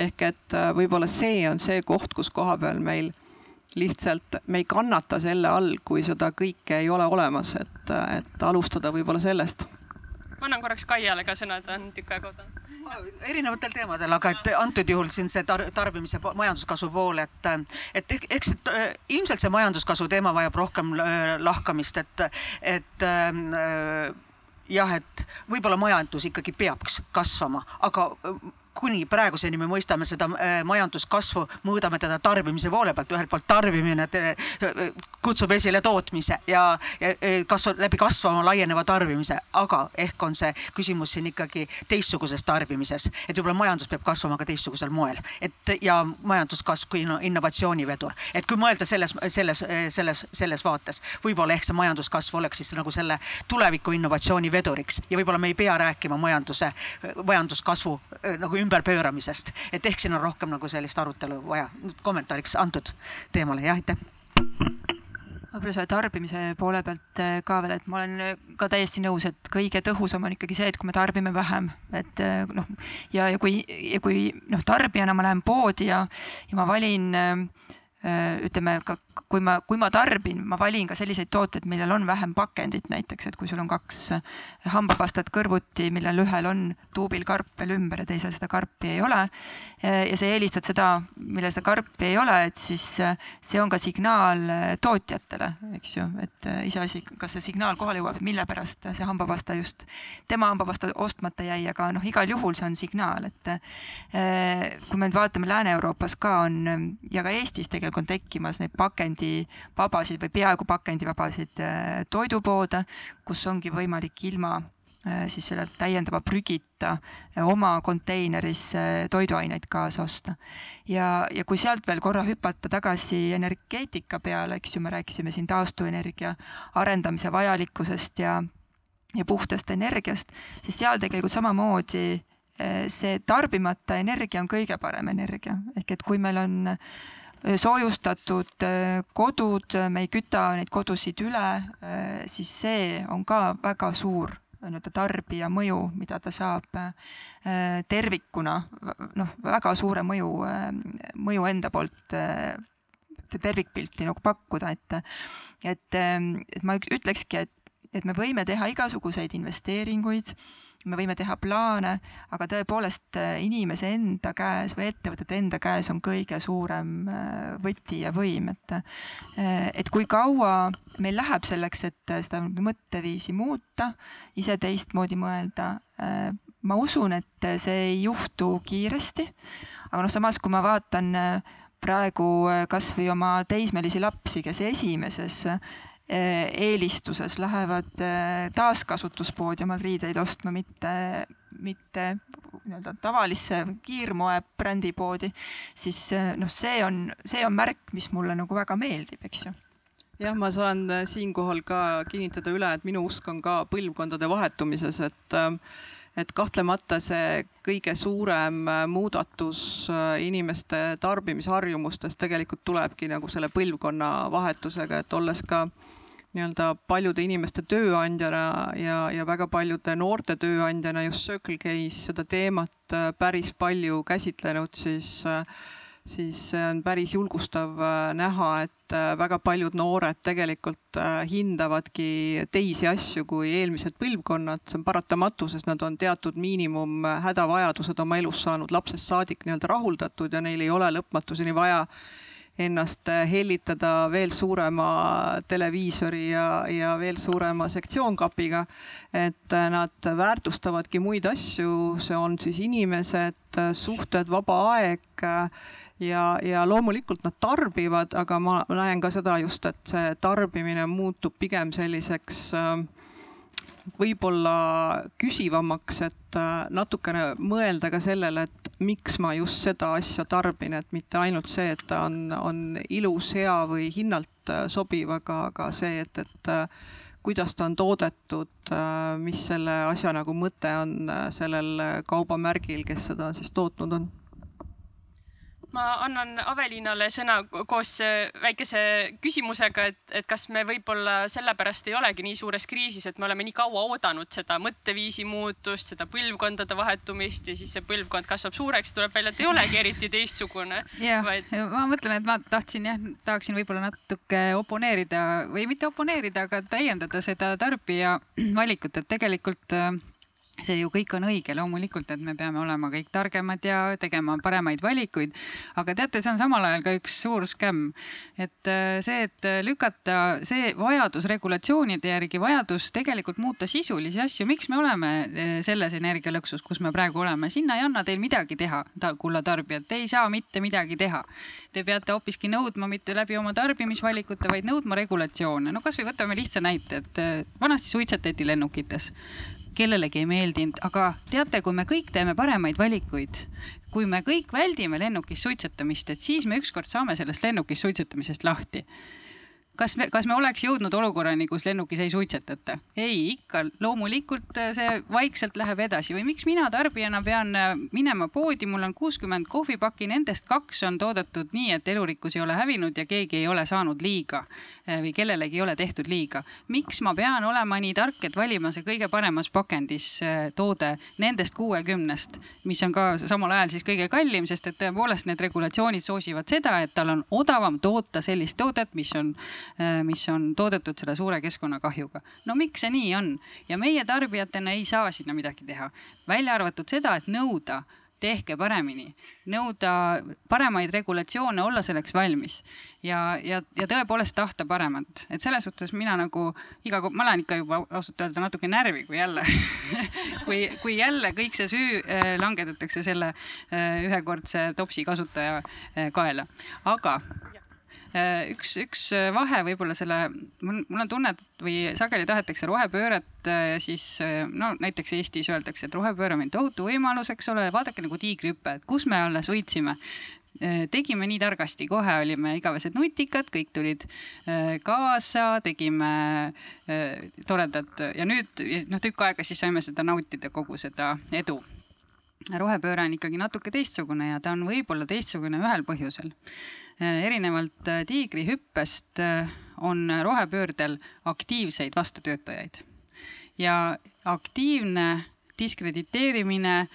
ehk et äh, võib-olla see on see koht, kus koha peal meil lihtsalt me ei kannata selle all, kui seda kõike ei ole olemas, et, et alustada võib-olla sellest. ma annan korraks Kaiale ka sõna, ta on tükk aega oodanud erinevatel teemadel, aga et antud juhul siin see tar tarbimise majanduskasvu pool, et, et eks et, ilmselt see majanduskasvu teema vajab rohkem äh, lahkamist, et, et äh, jah, et võib-olla majandus ikkagi peaks kasvama, aga kuni praeguseni me mõistame seda äh, majanduskasvu, mõõdame teda tarbimise poole pealt, ühelt poolt tarbimine kutsub esile tootmise ja, ja kasvab läbi kasvama laieneva tarbimise, aga ehk on see küsimus siin ikkagi teistsuguses tarbimises, et võib-olla majandus peab kasvama ka teistsugusel moel, et ja majanduskasv kui innovatsioonivedur, et kui mõelda selles, selles, selles, selles vaates, võib-olla ehk see majanduskasv oleks siis nagu selle tuleviku innovatsiooni veduriks ja võib-olla me ei pea rääkima majanduse, majanduskasvu nagu ümberpööramisest, et ehk siin on rohkem nagu sellist arutelu vaja. kommentaariks antud teemale, jah, aitäh võib-olla selle tarbimise poole pealt äh, ka veel, et ma olen äh, ka täiesti nõus, et kõige tõhusam on ikkagi see, et kui me tarbime vähem, et äh, noh, ja, ja kui, ja kui noh, tarbijana ma lähen poodi ja, ja ma valin ütleme ka kui ma, kui ma tarbin, ma valin ka selliseid tooteid, millel on vähem pakendit näiteks, et kui sul on kaks hambapastat kõrvuti, millel ühel on tuubil karp veel ümber ja teisel seda karpi ei ole. ja sa eelistad seda, millel seda karpi ei ole, et siis see on ka signaal tootjatele, eks ju, et iseasi, kas see signaal kohale jõuab, mille pärast see hambapasta just tema hambapasta ostmata jäi, aga noh, igal juhul see on signaal, et kui me nüüd vaatame Lääne-Euroopas ka on ja ka Eestis tegelikult on tekkimas neid pakendi pakendivabasid või peaaegu pakendivabasid äh, toidupoode, kus ongi võimalik ilma äh, siis selle täiendava prügita äh, oma konteineris toiduaineid kaasa osta. ja, ja kui sealt veel korra hüpata tagasi energeetika peale, eks ju, me rääkisime siin taastuvenergia arendamise vajalikkusest ja, ja puhtast energiast, siis seal tegelikult samamoodi see tarbimata energia on kõige parem energia, ehk et kui meil on soojustatud kodud, me ei küta neid kodusid üle, siis see on ka väga suur nii-öelda tarbija mõju, mida ta saab tervikuna, noh, väga suure mõju, mõju enda poolt tervikpilti nagu pakkuda, et, et, et ma ütlekski, et, et me võime teha igasuguseid investeeringuid me võime teha plaane, aga tõepoolest äh, inimese enda käes või ettevõtete enda käes on kõige suurem äh, võti ja võim, et äh, et kui kaua meil läheb selleks, et seda mõtteviisi muuta, ise teistmoodi mõelda. ma usun, et see ei juhtu kiiresti, aga noh, samas kui ma vaatan praegu kasvõi oma teismelisi lapsi, kes esimeses eelistuses lähevad eh, taaskasutuspoodi omal riideid ostma, mitte, mitte nii-öelda tavalisse kiirmoe brändipoodi, siis eh, noh, see on, see on märk, mis mulle nagu väga meeldib, eks ju. Jah, ma saan siinkohal ka kinnitada üle, et minu usk on ka põlvkondade vahetumises, et et kahtlemata see kõige suurem muudatus inimeste tarbimisharjumustes tegelikult tulebki nagu selle põlvkonna vahetusega, et olles ka äh, nii-öelda paljude inimeste tööandjana ja, ja väga paljude noorte tööandjana just Circle K-s seda teemat äh, päris palju käsitlenud, siis äh, siis on päris julgustav äh, näha, et väga paljud noored tegelikult hindavadki teisi asju kui eelmised põlvkonnad, see on paratamatu, sest nad on teatud miinimum hädavajadused oma elus saanud lapsest saadik nii-öelda rahuldatud ja neil ei ole lõpmatuseni vaja ennast äh, hellitada veel suurema televiisori ja, ja veel suurema sektsioonkapiga. et äh, nad väärtustavadki muid asju, see on siis inimesed, äh, suhted, vaba aeg ja, ja loomulikult nad tarbivad, aga ma näen ka seda just, et see tarbimine muutub pigem selliseks äh, võib-olla küsivamaks, et äh, natukene mõelda ka sellele, et miks ma just seda asja tarbin, et mitte ainult see, et ta on, on ilus, hea või hinnalt äh, sobiv, aga, aga see, et, et äh, kuidas ta on toodetud, mis selle asja nagu mõte on sellel kaubamärgil, kes seda siis tootnud on ma annan Avelinale sõna koos äh, väikese küsimusega, et, et kas me võib-olla sellepärast ei olegi nii suures kriisis, et me oleme nii kaua oodanud seda mõtteviisi muutust, seda põlvkondade vahetumist ja siis see põlvkond kasvab suureks, tuleb välja, et ei olegi eriti teistsugune. [LAUGHS] jah ma mõtlen, et ma tahtsin jah, tahaksin võib-olla natuke oponeerida või mitte oponeerida, aga täiendada seda tarbija valikut, et tegelikult äh, see ju kõik on õige, loomulikult, et me peame olema kõik targemad ja tegema paremaid valikuid. aga teate, see on samal ajal ka üks suur skämm. et äh, see, et lükata see vajadus regulatsioonide järgi, vajadus tegelikult muuta sisulisi asju, miks me oleme äh, selles energialõksus, kus me praegu oleme, sinna ei anna teil midagi teha, kulla tarbijad, te ei saa mitte midagi teha. Te peate hoopiski nõudma mitte läbi oma tarbimisvalikute, vaid nõudma regulatsioone. no kasvõi võtame lihtsa näite, et äh, vanasti suitsetati lennukites kellelegi ei meeldinud, aga teate, kui me kõik teeme paremaid valikuid, kui me kõik väldime lennukis suitsetamist, et siis me ükskord saame sellest lennukis suitsetamisest lahti kas me, kas me oleks jõudnud olukorrani, kus lennukis ei suitsetata? ei, ikka loomulikult äh, see vaikselt läheb edasi või miks mina tarbijana pean äh, minema poodi, mul on kuuskümmend kohvipakki, nendest kaks on toodetud nii, et elurikkus ei ole hävinud ja keegi ei ole saanud liiga äh, või kellelegi ei ole tehtud liiga. miks ma pean olema nii tark, et valima see kõige paremas pakendis toode nendest kuuekümnest, mis on ka samal ajal siis kõige kallim, sest et tõepoolest need regulatsioonid soosivad seda, et tal on odavam toota sellist toodet, mis on mis on toodetud selle suure keskkonnakahjuga. no miks see nii on? Ja meie tarbijatena ei saa sinna midagi teha, välja arvatud seda, et nõuda tehke paremini, nõuda paremaid regulatsioone, olla selleks valmis. Ja, ja, ja tõepoolest tahta paremat, et selles suhtes mina nagu iga kord, ma lähen ikka juba ausalt öelda natuke närvi, kui jälle [LAUGHS] kui, kui jälle kõik see süü äh, langetatakse selle äh, ühekordse topsi kasutaja äh, kaela, aga Äh, üks, üks äh, vahe võib-olla selle, mul, mul on tunne, et või sageli tahetakse rohepööret äh, siis no näiteks Eestis öeldakse, et rohepööre on meil tohutu võimalus, eks ole, vaadake nagu tiigrihüpe, et kus me alles võitsime tegime nii targasti, kohe olime igavesed nutikad, kõik tulid kaasa, tegime toredat ja nüüd noh, tükk aega siis saime seda nautida, kogu seda edu. Rohepööre on ikkagi natuke teistsugune ja ta on võib-olla teistsugune ühel põhjusel. Äh, erinevalt äh, tiigrihüppest äh, on rohepöördel aktiivseid vastutöötajaid. Ja aktiivne diskrediteerimine,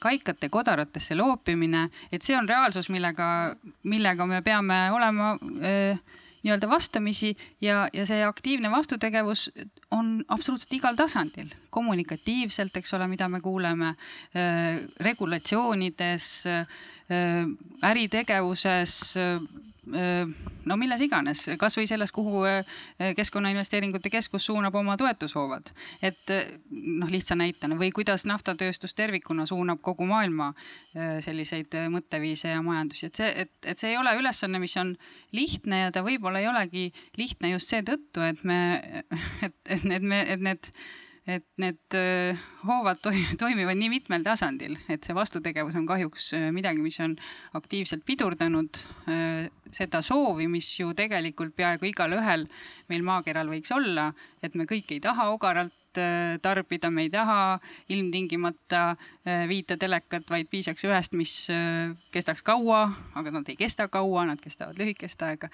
kaikate kodaratesse loopimine, et see on reaalsus, millega, millega me peame olema nii-öelda vastamisi ja, ja see aktiivne vastutegevus on absoluutselt igal tasandil, kommunikatiivselt, eks ole, mida me kuuleme, regulatsioonides Äh, äritegevuses, äh, no milles iganes, kasvõi selles, kuhu äh, Keskkonnainvesteeringute Keskus suunab oma toetushoovad. et noh, lihtsa näitena või kuidas naftatööstus tervikuna suunab kogu maailma selliseid mõtteviise ja majandusi, et see, et, et see ei ole ülesanne, mis on lihtne ja ta võib-olla ei olegi lihtne just seetõttu, et me, et, et need, et need et need äh, hoovad [LAUGHS] toimivad nii mitmel tasandil, et see vastutegevus on kahjuks äh, midagi, mis on aktiivselt pidurdanud äh, seda soovi, mis ju tegelikult peaaegu igalühel meil maakeral võiks olla, et me kõik ei taha ogaralt tarbida, me ei taha ilmtingimata viite telekat, vaid piisaks ühest, mis kestaks kaua, aga nad ei kesta kaua, nad kestavad lühikest aega.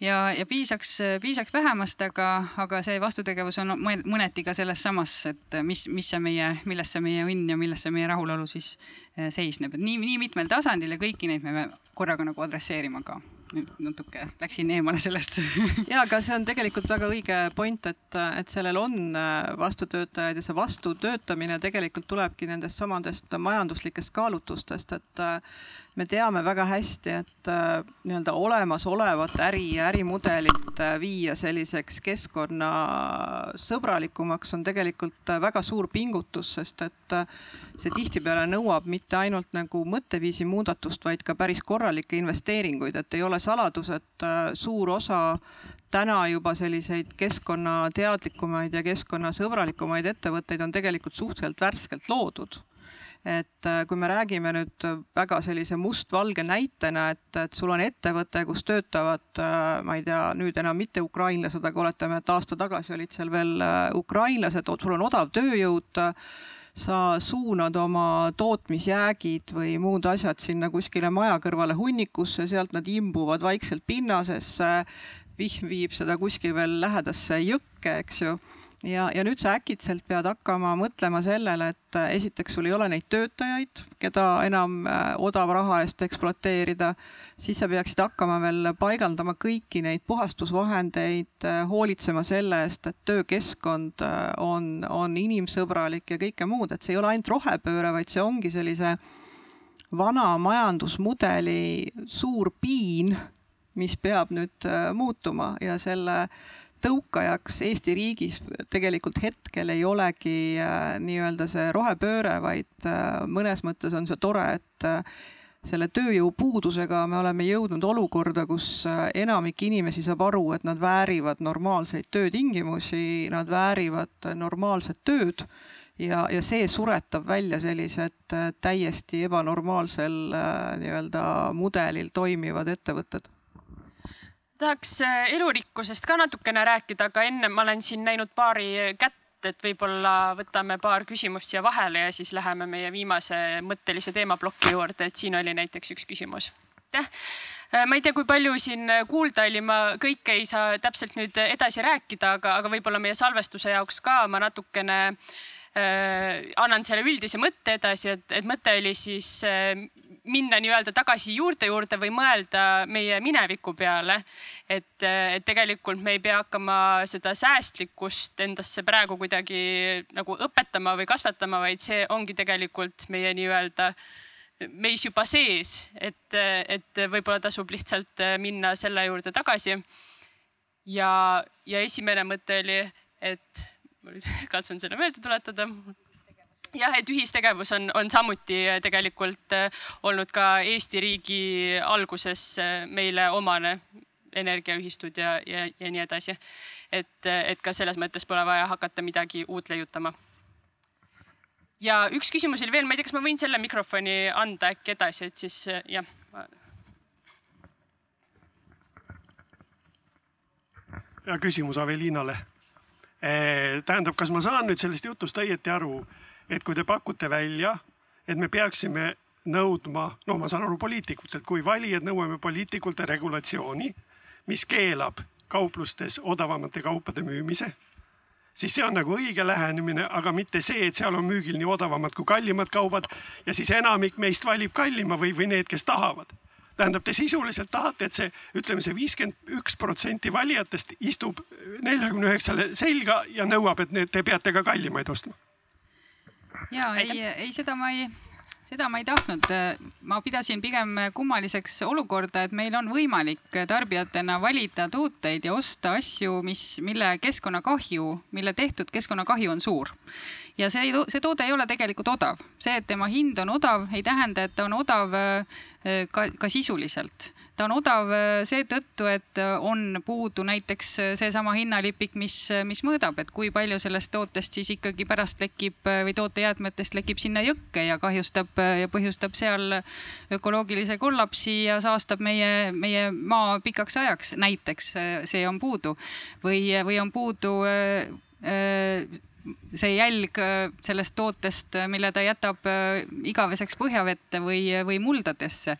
Ja, ja piisaks, piisaks vähemast, aga, aga see vastutegevus on mõneti ka selles samas, et mis, mis see meie, milles see meie õnn ja milles see meie rahulolu siis seisneb, et nii, nii mitmel tasandil ja kõiki neid me peame korraga nagu adresseerima ka nüüd natuke läksin eemale sellest. [LAUGHS] Ja, aga see on tegelikult väga õige point, et, et sellel on äh, vastutöötajaid ja see vastutöötamine tegelikult tulebki nendest samadest majanduslikest kaalutlustest, et äh, me teame väga hästi, et äh, nii-öelda olemasolevat äri ja ärimudelit viia selliseks keskkonnasõbralikumaks on tegelikult väga suur pingutus, sest et see tihtipeale nõuab mitte ainult nagu mõtteviisi muudatust, vaid ka päris korralikke investeeringuid, et ei ole saladus, et äh, suur osa täna juba selliseid keskkonnateadlikumaid ja keskkonnasõbralikumaid ettevõtteid on tegelikult suhteliselt värskelt loodud et äh, kui me räägime nüüd väga sellise mustvalge näitena, et, et sul on ettevõte, kus töötavad, äh, ma ei tea, nüüd enam mitte ukrainlased, aga oletame, et aasta tagasi olid seal veel ukrainlased, sul on odav tööjõud, sa suunad oma tootmisjäägid või muud asjad sinna kuskile maja kõrvale hunnikusse, sealt nad imbuvad vaikselt pinnasesse, vihm viib seda kuskil veel lähedasse jõkke, eks ju ja, ja nüüd sa äkitselt pead hakkama mõtlema sellele, et äh, esiteks sul ei ole neid töötajaid, keda enam äh, odava raha eest ekspluateerida, siis sa peaksid hakkama veel paigaldama kõiki neid puhastusvahendeid, äh, hoolitsema selle eest, et töökeskkond on, on inimsõbralik ja kõike muud, et see ei ole ainult rohepööre, vaid see ongi sellise vana majandusmudeli suur piin, mis peab nüüd muutuma. Ja selle äh, tõukajaks Eesti riigis tegelikult hetkel ei olegi äh, nii-öelda see rohepööre, vaid äh, mõnes mõttes on see tore, et äh, selle tööjõupuudusega me oleme jõudnud olukorda, kus enamik inimesi saab aru, et nad väärivad normaalseid töötingimusi, nad väärivad normaalset tööd ja, ja see suretab välja sellised täiesti ebanormaalsel nii-öelda mudelil toimivad ettevõtted tahaks äh, elurikkusest ka natukene rääkida, aga enne ma olen siin näinud paari kätt, et võib-olla võtame paar küsimust siia vahele ja siis läheme meie viimase mõttelise teemaploki juurde, et siin oli näiteks üks küsimus. aitäh äh, ma ei tea, kui palju siin kuulda oli, ma kõike ei saa täpselt nüüd edasi rääkida, aga, aga võib-olla meie salvestuse jaoks ka ma natukene äh, annan selle üldise mõtte edasi, et, et mõte oli siis äh, minna nii-öelda tagasi juurte juurde või mõelda meie mineviku peale. et, et tegelikult me ei pea hakkama seda säästlikkust endasse praegu kuidagi nagu õpetama või kasvatama, vaid see ongi tegelikult meie nii-öelda meis juba sees, et, et võib-olla tasub lihtsalt minna selle juurde tagasi. ja, ja esimene mõte oli, et ma nüüd [LAUGHS] katsun selle meelde tuletada jah, et ühistegevus on, on samuti tegelikult äh, olnud ka Eesti riigi alguses äh, meile omane energiaühistud ja, ja, ja nii edasi. et, et ka selles mõttes pole vaja hakata midagi uut leiutama. ja üks küsimus oli veel, ma ei tea, kas ma võin selle mikrofoni anda äkki edasi, et siis jah. ja küsimus Avelinale. tähendab, kas ma saan nüüd sellest jutust õieti aru et kui te pakute välja, et me peaksime nõudma, no ma saan aru poliitikutelt, kui valijad nõuame poliitikult regulatsiooni, mis keelab kauplustes odavamate kaupade müümise, siis see on nagu õige lähenemine, aga mitte see, et seal on müügil nii odavamad kui kallimad kaubad ja siis enamik meist valib kallima või, või need, kes tahavad. tähendab, te sisuliselt tahate, et see, ütleme see viiskümmend üks protsenti valijatest istub neljakümne üheksale selga ja nõuab, et need, te peate ka kallimaid ostma ja ei, ei seda ma ei, seda ma ei tahtnud. ma pidasin pigem kummaliseks olukorda, et meil on võimalik tarbijatena valida tooteid ja osta asju, mis, mille keskkonnakahju, mille tehtud keskkonnakahju on suur. Ja see, see toode ei ole tegelikult odav. see, et tema hind on odav, ei tähenda, et ta on odav äh, ka, ka sisuliselt ta on odav äh, seetõttu, et äh, on puudu näiteks seesama hinnalipik, mis, mis mõõdab, et kui palju sellest tootest siis ikkagi pärast lekib või tootejäätmetest lekib sinna jõkke ja kahjustab ja põhjustab seal ökoloogilise kollapsi ja saastab meie, meie maa pikaks ajaks, näiteks see on puudu või, või on puudu see jälg sellest tootest, mille ta jätab igaveseks põhjavette või, või muldadesse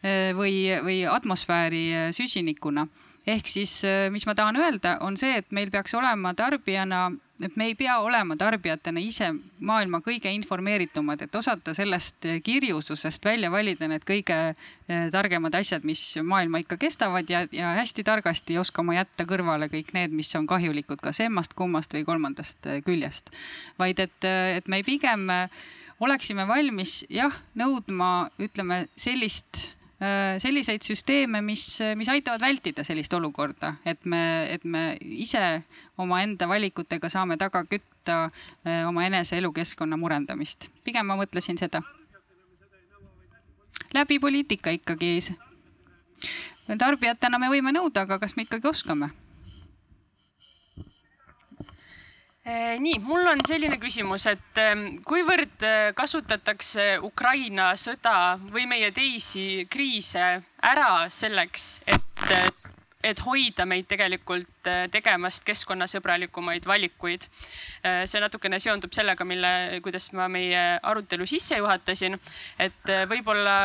Äh, või, või atmosfääri äh, süsinikuna. ehk siis, äh, mis ma tahan öelda, on see, et meil peaks olema tarbijana, et me ei pea olema tarbijatena ise maailma kõige informeeritumad, et osata sellest kirjususest välja valida need kõige targemad asjad, mis maailma ikka kestavad ja, ja hästi targasti oskama jätta kõrvale kõik need, mis on kahjulikud kas emmast, kummast või kolmandast küljest. vaid et, et me pigem oleksime valmis jah, nõudma, ütleme sellist selliseid süsteeme, mis, mis aitavad vältida sellist olukorda, et me, et me ise omaenda valikutega saame taga kütta äh, oma enese elukeskkonna murendamist. pigem ma mõtlesin seda. läbi poliitika ikkagi. tarbijatena me võime nõuda, aga kas me ikkagi oskame? Nii, mul on selline küsimus, et kuivõrd eh, kasutatakse Ukraina sõda või meie teisi kriise ära selleks, et, et hoida meid tegelikult eh, tegemast keskkonnasõbralikumaid valikuid. see natukene seondub sellega, mille, kuidas ma meie arutelu sisse juhatasin. et eh, võib-olla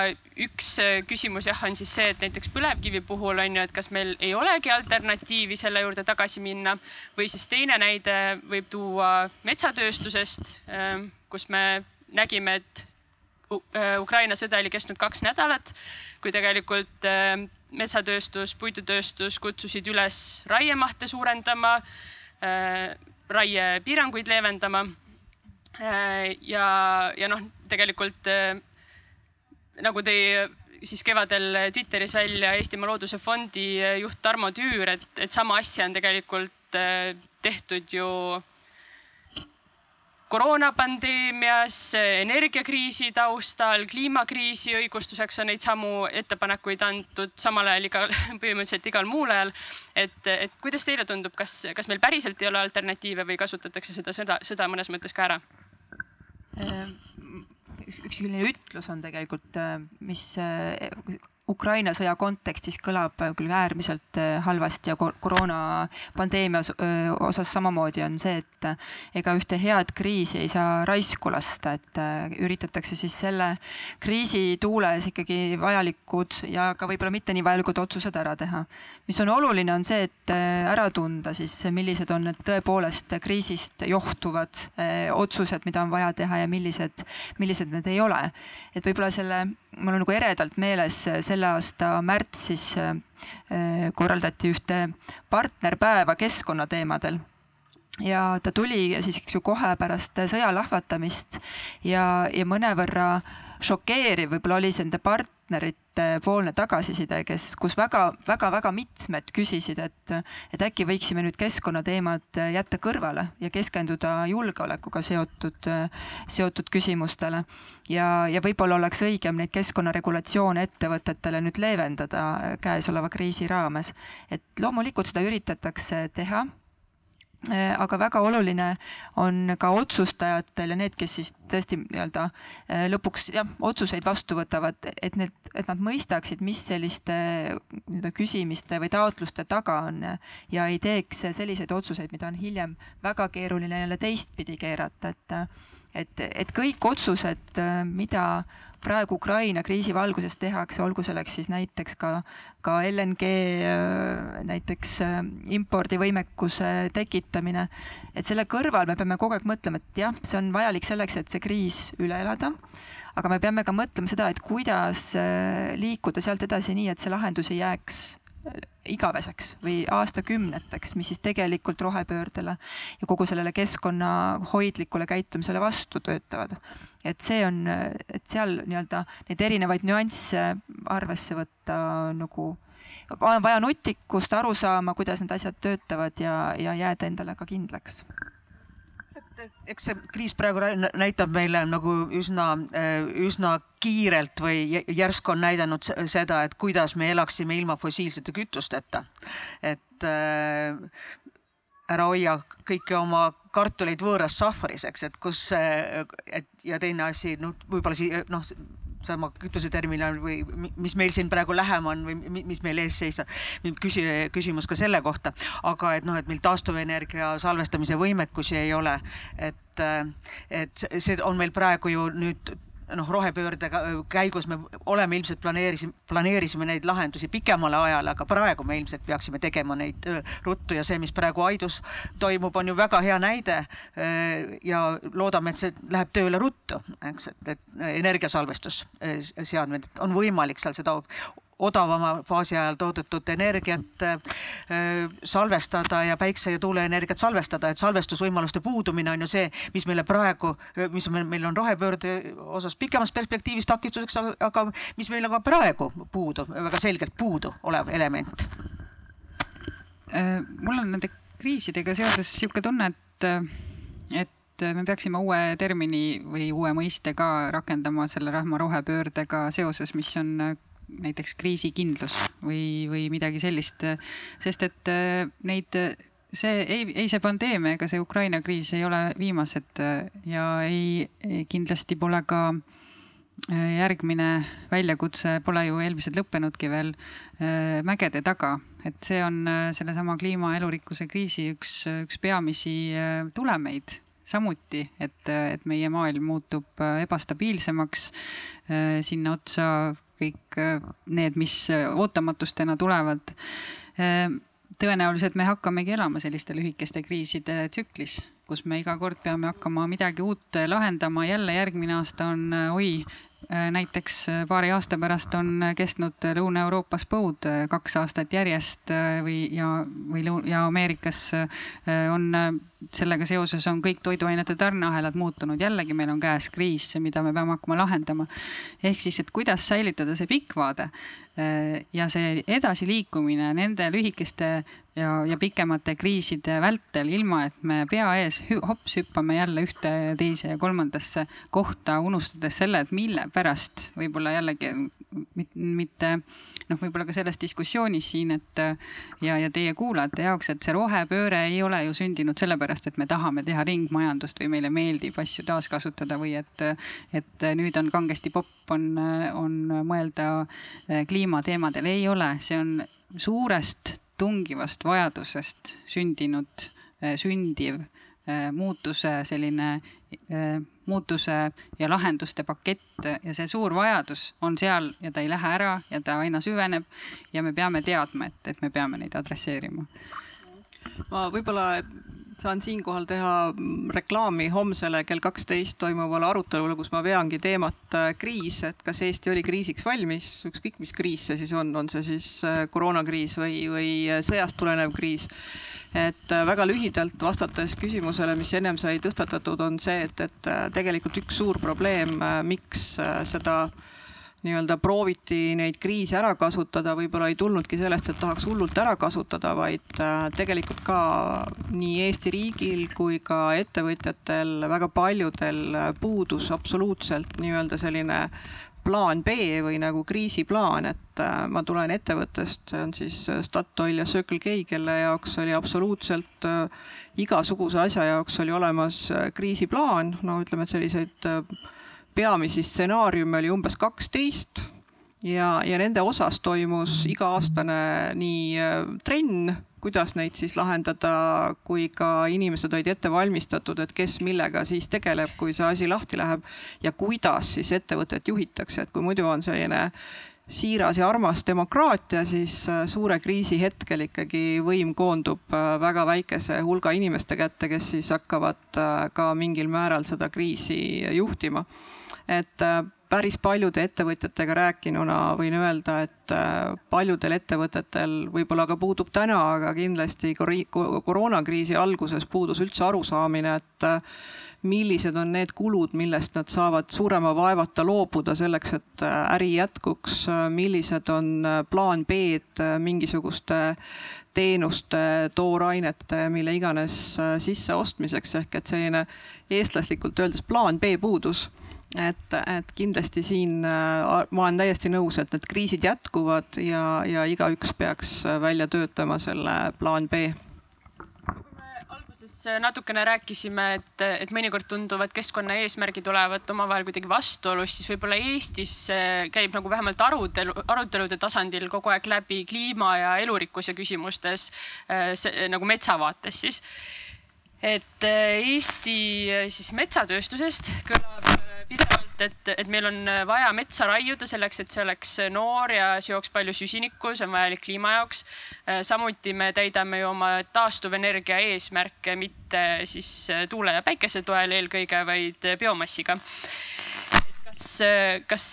üks küsimus jah, on siis see, et näiteks põlevkivi puhul on ju, et kas meil ei olegi alternatiivi selle juurde tagasi minna või siis teine näide võib tuua metsatööstusest, kus me nägime, et äh, Ukraina sõda oli kestnud kaks nädalat, kui tegelikult äh, metsatööstus, puidutööstus kutsusid üles raiemahte suurendama, raiepiiranguid leevendama. Äh, ja, ja noh, tegelikult äh, nagu tõi siis kevadel Twitteris välja Eestimaa Looduse Fondi äh, juht Tarmo Tüür, et, et sama asja on tegelikult tehtud ju koroonapandeemias, energiakriisi taustal, kliimakriisi õigustuseks on neid samu ettepanekuid antud samal ajal igal, [LAUGHS] põhimõtteliselt igal muul ajal. et, et kuidas teile tundub, kas, kas meil päriselt ei ole alternatiive või kasutatakse seda sõda, sõda mõnes mõttes ka ära? üks selline ütlus on tegelikult, mis Ukraina sõja kontekstis kõlab küll äärmiselt halvasti ja koroonapandeemia osas samamoodi on see, et ega ühte head kriisi ei saa raisku lasta, et üritatakse siis selle kriisi tuules ikkagi vajalikud ja ka võib-olla mitte nii vajalikud otsused ära teha. mis on oluline, on see, et ära tunda siis, millised on need tõepoolest kriisist johtuvad otsused, mida on vaja teha ja millised, millised need ei ole. et võib-olla selle mul on nagu eredalt meeles selle aasta märtsis korraldati ühte partnerpäeva keskkonnateemadel. Ja ta tuli siis, eks ju, kohe pärast sõja lahvatamist ja, ja mõnevõrra šokeeriv võib-olla oli see nende partnerite poolne tagasiside, kes, kus väga-väga-väga mitmed küsisid, et, et äkki võiksime nüüd keskkonnateemad jätta kõrvale ja keskenduda julgeolekuga seotud, seotud küsimustele. ja, ja võib-olla oleks õigem neid keskkonnaregulatsioone ettevõtetele nüüd leevendada käesoleva kriisi raames. et loomulikult seda üritatakse teha aga väga oluline on ka otsustajatel ja need, kes siis tõesti nii-öelda äh, lõpuks jah, otsuseid vastu võtavad, et need, et nad mõistaksid, mis selliste nii-öelda küsimiste või taotluste taga on ja ei teeks selliseid otsuseid, mida on hiljem väga keeruline jälle teistpidi keerata, et et, et kõik otsused, mida praegu Ukraina kriisi valguses tehakse, olgu selleks siis näiteks ka, ka LNG näiteks impordivõimekuse tekitamine. et selle kõrval me peame kogu aeg mõtlema, et jah, see on vajalik selleks, et see kriis üle elada. aga me peame ka mõtlema seda, et kuidas liikuda sealt edasi nii, et see lahendus ei jääks igaveseks või aastakümneteks, mis siis tegelikult rohepöördele ja kogu sellele keskkonnahoidlikule käitumisele vastu töötavad. Et see on, et seal nii-öelda neid erinevaid nüansse arvesse võtta nagu on vaja nutikust, aru saama, kuidas need asjad töötavad ja, ja jääda endale ka kindlaks eks see kriis praegu näitab meile nagu üsna, üsna kiirelt või järsku on näidanud seda, et kuidas me elaksime ilma fossiilsete kütusteta. et äh, ära hoia kõiki oma kartuleid võõras sahvaris, eks, et kus, et ja teine asi, noh, võib-olla siia noh, sama kütuseterminal või mis meil siin praegu lähem on või mis meil ees seisab. küsi-, küsimus ka selle kohta, aga et noh, et meil taastuvenergia salvestamise võimekusi ei ole, et, et see on meil praegu ju nüüd noh, rohepöörde käigus me oleme ilmselt planeerisime, planeerisime neid lahendusi pikemale ajale, aga praegu me ilmselt peaksime tegema neid ruttu ja see, mis praegu Aidus toimub, on ju väga hea näide. ja loodame, et see läheb tööle ruttu, eks, et, et energiasalvestusseadmed on võimalik seal seda odavama faasi ajal toodetud energiat äh, salvestada ja päikse- ja tuuleenergiat salvestada, et salvestusvõimaluste puudumine on ju see, mis meile praegu, mis meil, meil on rohepöörde osas pikemas perspektiivis takistuseks, aga mis meil on ka praegu puudu, väga selgelt puudu olev element. Äh, mul on nende kriisidega seoses niisugune tunne, et, et me peaksime uue termini või uue mõiste ka rakendama selle rahva rohepöördega seoses, mis on näiteks kriisikindlus või, või midagi sellist, sest et äh, neid see ei, ei see pandeemia ega see Ukraina kriis ei ole viimased ja ei, kindlasti pole ka järgmine väljakutse pole ju eelmised lõppenudki veel mägede taga, et see on sellesama kliima elurikkuse kriisi üks, üks peamisi tulemeid samuti, et, et meie maailm muutub ebastabiilsemaks. sinna otsa kõik need, mis ootamatustena tulevad. Tõenäoliselt me hakkamegi elama selliste lühikeste kriiside tsüklis, kus me iga kord peame hakkama midagi uut lahendama, jälle järgmine aasta on oi, näiteks paari aasta pärast on kestnud Lõuna-Euroopas põud kaks aastat järjest või, ja, või ja Ameerikas on sellega seoses on kõik toiduainete tarneahelad muutunud, jällegi meil on käes kriis, mida me peame hakkama lahendama. ehk siis, et kuidas säilitada see pikk vaade ja see edasiliikumine nende lühikeste ja, ja pikemate kriiside vältel, ilma et me pea ees hops hüppame jälle ühte, teise ja kolmandasse kohta, unustades selle, et mille pärast võib-olla jällegi mitte noh, võib-olla ka selles diskussioonis siin, et ja, ja teie kuulajate jaoks, et see rohepööre ei ole ju sündinud sellepärast, et me tahame teha ringmajandust või meile meeldib asju taaskasutada või et, et nüüd on kangesti popp, on, on mõelda kliimateemadel, ei ole, see on suurest tungivast vajadusest sündinud, sündiv muutuse selline muutuse ja lahenduste pakett ja see suur vajadus on seal ja ta ei lähe ära ja ta aina süveneb ja me peame teadma, et, et me peame neid adresseerima. ma võib-olla saan siinkohal teha reklaami homsele kell kaksteist toimuvale arutelule, kus ma veangi teemat äh, kriis, et kas Eesti oli kriisiks valmis, ükskõik mis kriis see siis on, on see siis äh, koroonakriis või, või äh, sõjast tulenev kriis. et väga lühidalt vastates küsimusele, mis ennem sai tõstatatud, on see, et, et tegelikult üks suur probleem, miks seda nii-öelda prooviti neid kriise ära kasutada, võib-olla ei tulnudki sellest, et tahaks hullult ära kasutada, vaid äh, tegelikult ka nii Eesti riigil kui ka ettevõtjatel, väga paljudel äh, puudus absoluutselt nii-öelda selline plaan B või nagu kriisiplaan, et äh, ma tulen ettevõttest, see on siis Statoil ja Circle K, kelle jaoks oli absoluutselt igasuguse asja jaoks oli olemas kriisiplaan, no ütleme, et selliseid peamisi stsenaariume oli umbes kaksteist ja, ja nende osas toimus iga-aastane nii äh, trenn, kuidas neid siis lahendada, kui ka inimesed olid ette valmistatud, et kes millega siis tegeleb, kui see asi lahti läheb ja kuidas siis ettevõtet juhitakse, et kui muidu on selline siiras ja armas demokraatia, siis äh, suure kriisi hetkel ikkagi võim koondub äh, väga väikese hulga inimeste kätte, kes siis hakkavad ka mingil määral seda kriisi juhtima päris paljude ettevõtjatega rääkinuna võin öelda, et äh, paljudel ettevõtetel võib-olla ka puudub täna, aga kindlasti koroonakriisi alguses puudus üldse arusaamine, et äh, millised on need kulud, millest nad saavad suurema vaevata loobuda selleks, et äri jätkuks, millised on plaan B-d mingisuguste teenuste, toorainete, mille iganes sisseostmiseks, ehk et selline eestlaslikult öeldes plaan B puudus et, et kindlasti siin äh, ma olen täiesti nõus, et need kriisid jätkuvad ja, ja igaüks peaks äh, välja töötama selle plaan B alguses äh, natukene rääkisime, et, et mõnikord tunduvad keskkonnaeesmärgid olevat omavahel kuidagi vastuolus, siis võib-olla Eestis käib nagu vähemalt arutelu, arutelude tasandil kogu aeg läbi kliima ja elurikkuse küsimustes nagu metsavaates siis. et Eesti siis metsatööstusest kõlab pidevalt, et, et meil on vaja metsa raiuda selleks, et see oleks noor ja seoks palju süsinikku, see on vajalik kliima jaoks. samuti me täidame ju oma taastuvenergia eesmärke mitte siis tuule ja päikese toel eelkõige, vaid biomassiga. kas, kas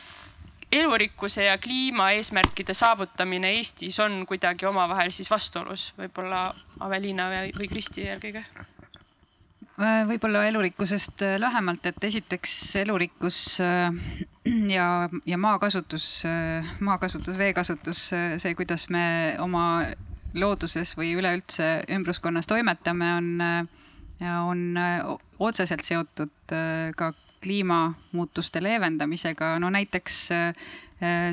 elurikkuse ja kliimaeesmärkide saavutamine Eestis on kuidagi omavahel siis vastuolus, võib-olla Aveliina või Kristi eelkõige? Äh, võib-olla elurikkusest äh, lähemalt, et esiteks elurikkus äh, [CLEARS THROAT] ja, ja maakasutus, maakasutus, veekasutus, see, kuidas me oma looduses või üleüldse ümbruskonnas toimetame, on, on otseselt seotud ka kliimamuutuste leevendamisega, no näiteks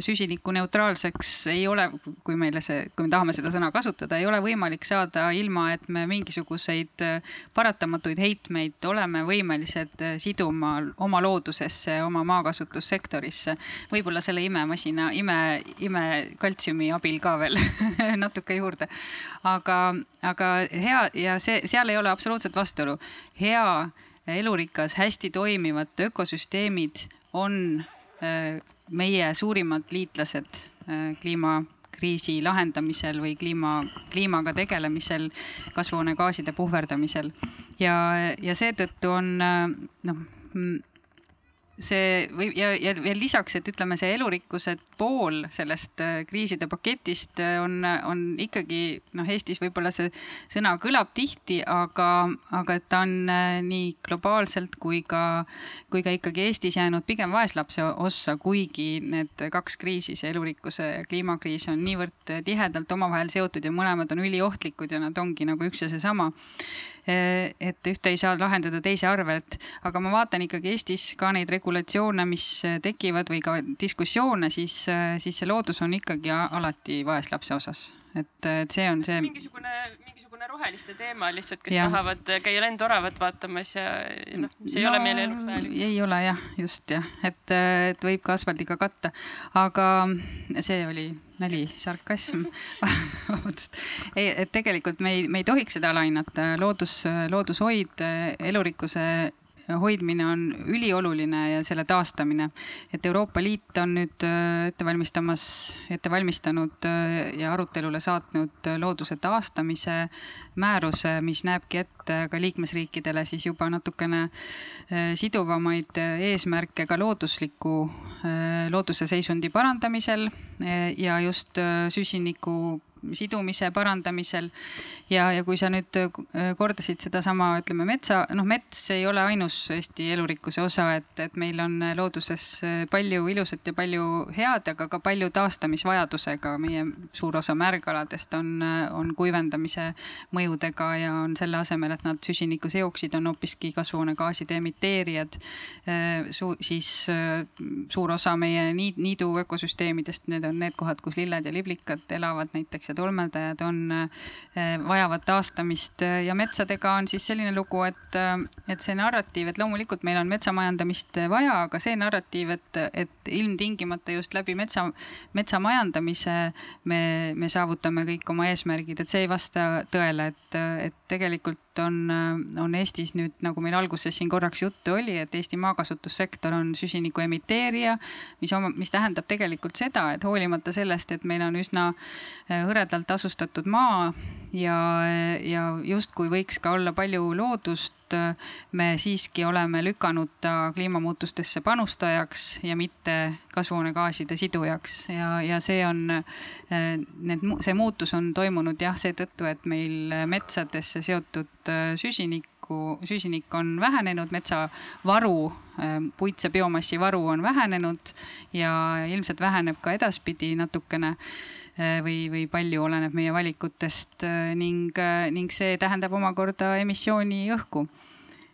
süsinikuneutraalseks ei ole, kui meile see, kui me tahame seda sõna kasutada, ei ole võimalik saada ilma, et me mingisuguseid paratamatuid heitmeid oleme võimelised siduma oma loodusesse, oma maakasutussektorisse. võib-olla selle imemasina, ime, imekaltsiumi abil ka veel [LAUGHS] natuke juurde. aga, aga hea ja see, seal ei ole absoluutselt vastuolu. hea, elurikas, hästi toimivad ökosüsteemid on meie suurimad liitlased äh, kliimakriisi lahendamisel või kliima, kliimaga tegelemisel, kasvuhoonegaaside puhverdamisel. ja, ja seetõttu on äh, noh, see või ja, ja veel lisaks, et ütleme, see elurikkuse pool sellest äh, kriiside paketist äh, on, on ikkagi noh, Eestis võib-olla see sõna kõlab tihti, aga, aga et ta on äh, nii globaalselt kui ka, kui ka ikkagi Eestis jäänud pigem vaeslapse ossa, kuigi need kaks kriisi, see elurikkuse ja kliimakriis on niivõrd tihedalt omavahel seotud ja mõlemad on üliohtlikud ja nad ongi nagu üks ja seesama et ühte ei saa lahendada teise arvelt, aga ma vaatan ikkagi Eestis ka neid regulatsioone, mis tekivad või ka diskussioone, siis, siis see loodus on ikkagi alati vaeslapse osas, et, et see on see. mingisugune, mingisugune roheliste teema lihtsalt, kes ja. tahavad käia lendoravat vaatamas ja noh, see ei no, ole meile eluks vajalik. ei ole jah, just jah, et, et võib ka asfaldiga katta, aga see oli nali, sarkasm [LAUGHS] vabandust. ei, et tegelikult me ei, me ei tohiks seda alahinnata, loodus, loodushoid, elurikkuse hoidmine on ülioluline ja selle taastamine. et Euroopa Liit on nüüd äh, ette valmistamas, ette valmistanud äh, ja arutelule saatnud looduse taastamise määruse, mis näebki ette ka liikmesriikidele siis juba natukene äh, siduvamaid eesmärke ka loodusliku, looduse seisundi parandamisel ja just süsiniku sidumise parandamisel. ja, ja kui sa nüüd äh, kordasid sedasama, ütleme metsa, noh, mets ei ole ainus Eesti elurikkuse osa, et, et meil on looduses äh, palju ilusat ja palju head, aga ka palju taastamisvajadusega. meie suur osa märgaladest on, äh, on kuivendamise mõjudega ja on selle asemel, et nad süsinikku seoksid, on hoopiski kasvuhoonegaaside emiteerijad. Su-, siis suur osa meie niidu ökosüsteemidest, need on need kohad, kus lilled ja liblikad elavad näiteks ja tolmeldajad on, eh, vajavad taastamist. Ja metsadega on siis selline lugu, et, eh, et see narratiiv, et loomulikult meil on metsamajandamist vaja, aga see narratiiv, et, et ilmtingimata just läbi metsa, metsamajandamise me, me saavutame kõik oma eesmärgid, et see ei vasta tõele, et, et tegelikult on, on Eestis nüüd, nagu meil alguses siin korraks juttu oli, et Eesti maakasutussektor on süsiniku emiteerija, mis oma, mis tähendab tegelikult seda, et hoolimata sellest, et meil on üsna eh, hõredalt asustatud maa ja, ja justkui võiks ka olla palju loodust, me siiski oleme lükanud ta kliimamuutustesse panustajaks ja mitte kasvuhoonegaaside sidujaks. Ja, ja see on, eh, need, see muutus on toimunud jah, seetõttu, et meil metsadesse seotud eh, süsinikku, süsinik on vähenenud, metsavaru, puitse biomassi varu on vähenenud ja ilmselt väheneb ka edaspidi natukene või, või palju oleneb meie valikutest ning, ning see tähendab omakorda emissiooni õhku.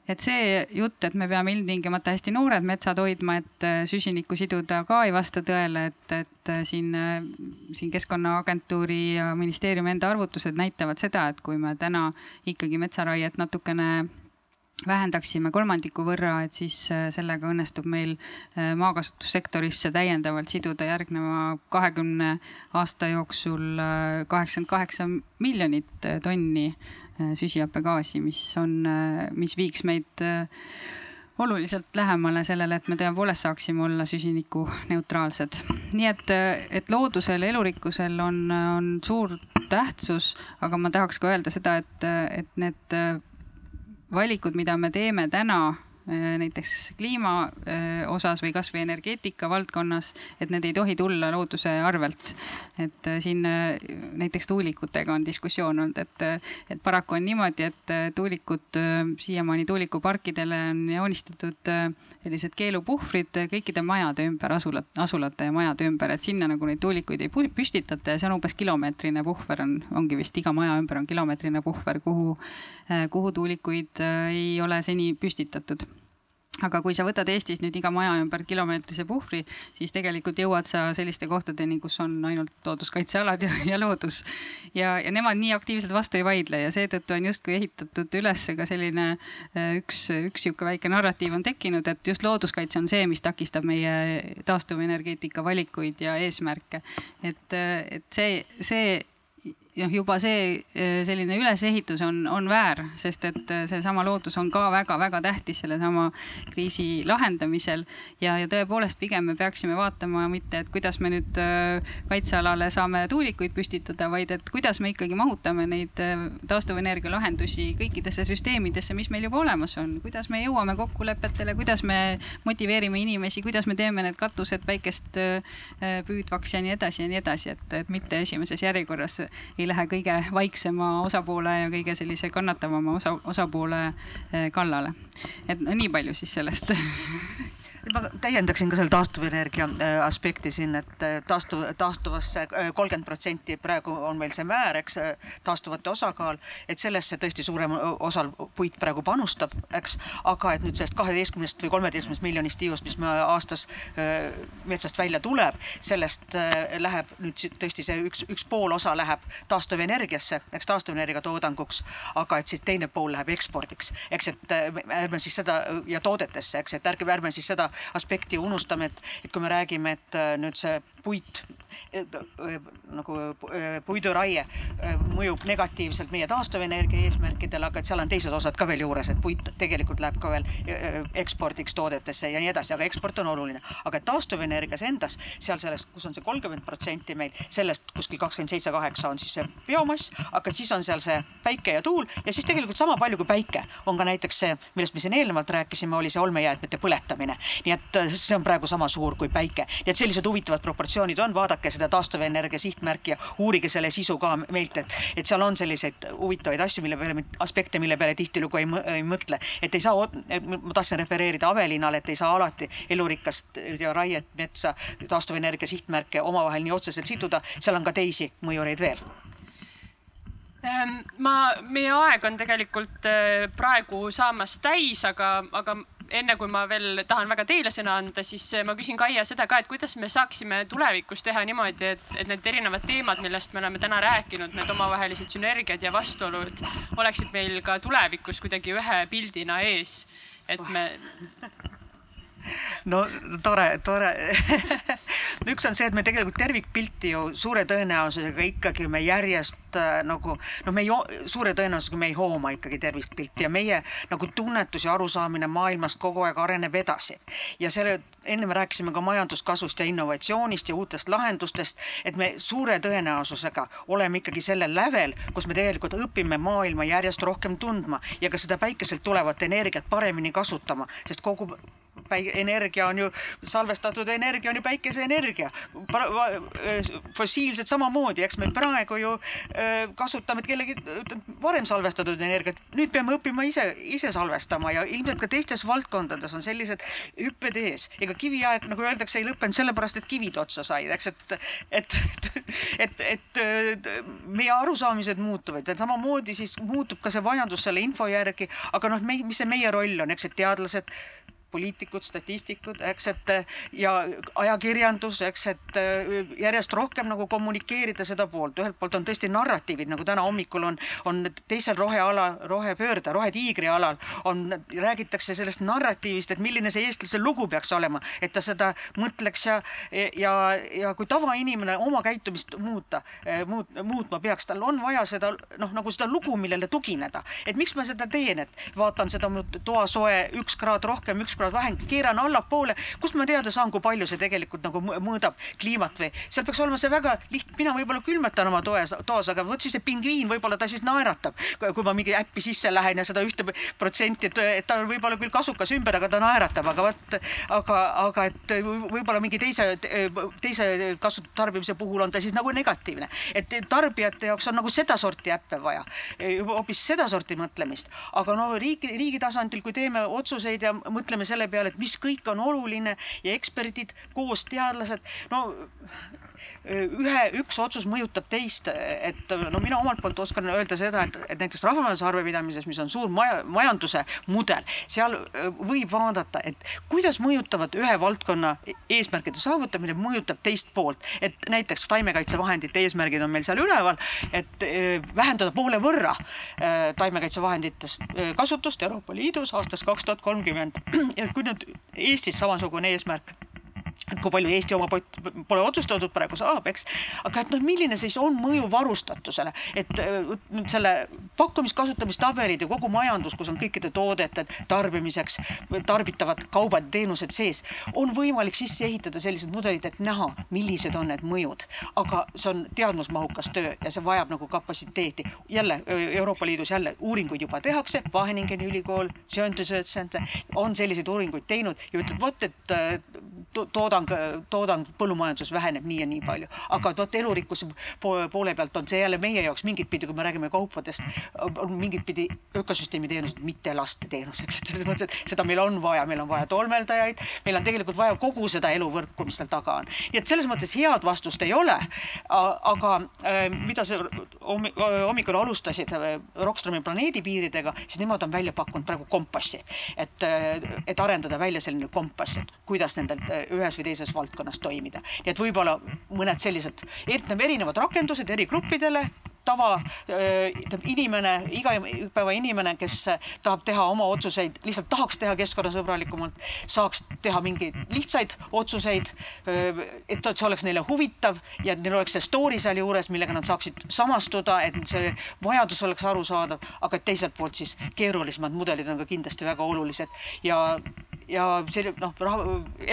Et see jutt, et me peame ilmtingimata hästi noored metsad hoidma, et süsinikku siduda ka ei vasta tõele, et, et siin, siin Keskkonnaagentuuri ja ministeeriumi enda arvutused näitavad seda, et kui me täna ikkagi metsaraiet natukene vähendaksime kolmandiku võrra, et siis sellega õnnestub meil maakasutussektorisse täiendavalt siduda järgneva kahekümne aasta jooksul kaheksakümmend kaheksa miljonit tonni Äh, süsihappegaasi, mis on, äh, mis viiks meid äh, oluliselt lähemale sellele, et me tõepoolest saaksime olla süsinikuneutraalsed. nii et, et loodusel, elurikkusel on, on suur tähtsus, aga ma tahaks ka öelda seda, et, et need valikud, mida me teeme täna näiteks kliima äh, osas või kasvõi energeetika valdkonnas, et need ei tohi tulla looduse arvelt. et äh, siin näiteks tuulikutega on diskussioon olnud, et, et paraku on niimoodi, et tuulikud siiamaani tuulikuparkidele on joonistatud sellised keelupuhvrid kõikide majade ümber, asulat, asulate ja majade ümber, et sinna nagu neid tuulikuid ei püstitata ja see on umbes kilomeetrine puhver on, ongi vist iga maja ümber on kilomeetrine puhver, kuhu, kuhu tuulikuid ei ole seni püstitatud aga kui sa võtad Eestis nüüd iga maja ümber kilomeetrise puhvri, siis tegelikult jõuad sa selliste kohtadeni, kus on ainult looduskaitsealad ja, ja loodus. ja, ja nemad nii aktiivselt vastu ei vaidle ja seetõttu on justkui ehitatud üles ka selline äh, üks, üks sihuke väike narratiiv on tekkinud, et just looduskaitse on see, mis takistab meie taastuvenergeetika valikuid ja eesmärke. et, et see, see noh, juba see eh, selline ülesehitus on, on väär, sest et eh, seesama loodus on ka väga-väga tähtis sellesama kriisi lahendamisel. ja, ja tõepoolest, pigem me peaksime vaatama mitte, et kuidas me nüüd eh, kaitsealale saame tuulikuid püstitada, vaid et kuidas me ikkagi mahutame neid taastuvenergia lahendusi kõikidesse süsteemidesse, mis meil juba olemas on. kuidas me jõuame kokkulepetele, kuidas me motiveerime inimesi, kuidas me teeme need katused päikest püüdvaks ja nii edasi ja nii edasi, et, et mitte esimeses järjekorras ei lähe kõige vaiksema osapoole ja kõige sellise kannatavama osa, osapoole eh, kallale. et no nii palju siis sellest [LAUGHS] ma täiendaksin ka selle taastuvenergia äh, aspekti siin, et äh, taastuv, taastuvasse äh, kolmkümmend protsenti praegu on meil see määr, eks, taastuvate osakaal, et sellesse tõesti suurem osal puit praegu panustab, eks, aga et nüüd sellest kaheteistkümnest või kolmeteistkümnest miljonist tiiust, mis me aastas metsast välja tuleb, sellest läheb nüüd tõesti see üks, üks pool osa läheb taastuvenergiasse, eks taastuvenergia toodanguks, aga et siis teine pool läheb ekspordiks, eks, et ärme siis seda ja toodetesse, eks, et ärge, ärme siis seda aspekti unustame, et, et kui me räägime, et äh, nüüd see puit nagu äh, puiduraie mõjub negatiivselt meie taastuvenergia eesmärkidele, aga et seal on teised osad ka veel juures, et puit tegelikult läheb ka veel ekspordiks toodetesse ja nii edasi, aga eksport on oluline. aga taastuvenergias endas, seal sellest, kus on see kolmkümmend protsenti meil, sellest kuskil kakskümmend seitse, kaheksa on siis see biomass, aga siis on seal see päike ja tuul ja siis tegelikult sama palju kui päike on ka näiteks see, millest me siin eelnevalt rääkisime, oli see olmejäätmete põletamine. nii et see on praegu sama suur kui päike, nii et sellised huvitavad proportsioonid on, vaadake seda taastuvenergia sihtmärki ja uurige selle sisu ka meilt, et, et seal on selliseid huvitavaid asju, mille peale, aspekte, mille peale tihtilugu ei, ei mõtle, et ei saa, ma tahtsin refereerida Avelinale, et ei saa alati elurikast ja raiet, metsa, taastuvenergia sihtmärke omavahel nii otseselt siduda, seal on ka teisi mõjureid veel. Ehm, ma, meie aeg on tegelikult eh, praegu saamas täis, aga, aga enne kui ma veel tahan väga teile sõna anda, siis eh, ma küsin Kaia seda ka, et kuidas me saaksime tulevikus teha niimoodi, et, et need erinevad teemad, millest me oleme täna rääkinud, need omavahelised sünergiad ja vastuolud oleksid meil ka tulevikus kuidagi ühe pildina ees, et me no tore, tore üks on see, et me tegelikult tervikpilti ju suure tõenäosusega ikkagi me järjest äh, nagu noh, me ei, suure tõenäosusega me ei hooma ikkagi tervikpilti ja meie nagu tunnetus ja arusaamine maailmast kogu aeg areneb edasi. ja selle, enne me rääkisime ka majanduskasvust ja innovatsioonist ja uutest lahendustest, et me suure tõenäosusega oleme ikkagi sellel lävel, kus me tegelikult õpime maailma järjest rohkem tundma ja ka seda päikeselt tulevat energiat paremini kasutama, sest kogu energia on ju, salvestatud energia on ju päikeseenergia. fossiilsed samamoodi, eks me praegu ju kasutame kellegi varem salvestatud energiat, nüüd peame õppima ise, ise salvestama ja ilmselt ka teistes valdkondades on sellised hüpped ees. ega kiviaeg, nagu öeldakse, ei lõppenud sellepärast, et kivid otsa said, eks, et, et, et, et, et meie arusaamised muutuvad ja samamoodi siis muutub ka see vajadus selle info järgi, aga noh, mis see meie roll on, eks, et teadlased poliitikud, statistikud, eks, et ja ajakirjandus, eks, et järjest rohkem nagu kommunikeerida seda poolt, ühelt poolt on tõesti narratiivid, nagu täna hommikul on, on teisel roheala, rohepöörde, rohetiigri alal on, räägitakse sellest narratiivist, et milline see eestlase lugu peaks olema, et ta seda mõtleks ja, ja, ja kui tavainimene oma käitumist muuta, muut-, muutma peaks, tal on vaja seda noh, nagu seda lugu, millele tugineda, et miks ma seda teen, et vaatan seda toasoe üks kraad rohkem, üks kraad sõbrad vahend, keeran allapoole, kust ma teada saan, kui palju see tegelikult nagu mõõdab kliimat või? Seal peaks olema see väga lihtne, mina võib-olla külmetan oma toes, toas, aga vot siis see pingviin võib-olla ta siis naeratab, kui ma mingi äppi sisse lähen ja seda ühte protsenti, et, ta on võib-olla küll kasukas ümber, aga ta naeratab, aga vot, aga, aga et võib-olla mingi teise, teise kasutu tarbimise puhul on ta siis nagu negatiivne, et tarbijate jaoks on nagu sedasorti äppe vaja, hoopis sedasorti mõtlemist, aga no riigi, riigi tasandil, kui teeme otsuseid ja mõtleme selle peale, et mis kõik on oluline ja eksperdid koos teadlased, no ühe, üks otsus mõjutab teist, et no mina omalt poolt oskan öelda seda, et, et näiteks rahvamajanduse arvepidamises, mis on suur maja, majanduse mudel, seal võib vaadata, et kuidas mõjutavad ühe valdkonna eesmärkide saavutamine, mõjutab teist poolt, et näiteks taimekaitsevahendite eesmärgid on meil seal üleval, et vähendada poole võrra taimekaitsevahendites kasutust Euroopa Liidus aastast kaks tuhat kolmkümmend. Ja kui nüüd Eestis samasugune eesmärk kui palju Eesti oma pott pole otsustatud, praegu saab, eks. aga et noh, milline siis on mõju varustatusele, et nüüd selle pakkumis-kasutamistabelid ja kogu majandus, kus on kõikide toodete tarbimiseks tarbitavad kaubad, teenused sees, on võimalik sisse ehitada sellised mudelid, et näha, millised on need mõjud. aga see on teadmusmahukas töö ja see vajab nagu kapatsiteeti. jälle Euroopa Liidus jälle uuringuid juba tehakse, Wageningeni ülikool, on selliseid uuringuid teinud ja ütleb vot, et toodang, toodang põllumajanduses väheneb nii ja nii palju. aga vot elurikkuse poole pealt on see jälle meie jaoks mingit pidi, kui me räägime kaupadest, mingit pidi ökosüsteemi teenused, mitte lasteteenuseks, [LAUGHS] et selles mõttes, et seda meil on vaja, meil on vaja tolmeldajaid, meil on tegelikult vaja kogu seda eluvõrku, mis seal taga on. nii et selles mõttes head vastust ei ole. aga mida sa hommikul alustasid Rockstromi planeedipiiridega, siis nemad on välja pakkunud praegu kompassi, et, et arendada välja selline kompass, et kuidas nendel ühes või teises valdkonnas toimida. nii et võib-olla mõned sellised erinevad rakendused eri gruppidele tava, ütleme inimene, igapäeva inimene, kes tahab teha oma otsuseid, lihtsalt tahaks teha keskkonnasõbralikumalt, saaks teha mingeid lihtsaid otsuseid. et see oleks neile huvitav ja et neil oleks see story sealjuures, millega nad saaksid samastuda, et see vajadus oleks arusaadav, aga teiselt poolt siis keerulisemad mudelid on ka kindlasti väga olulised ja ja see noh,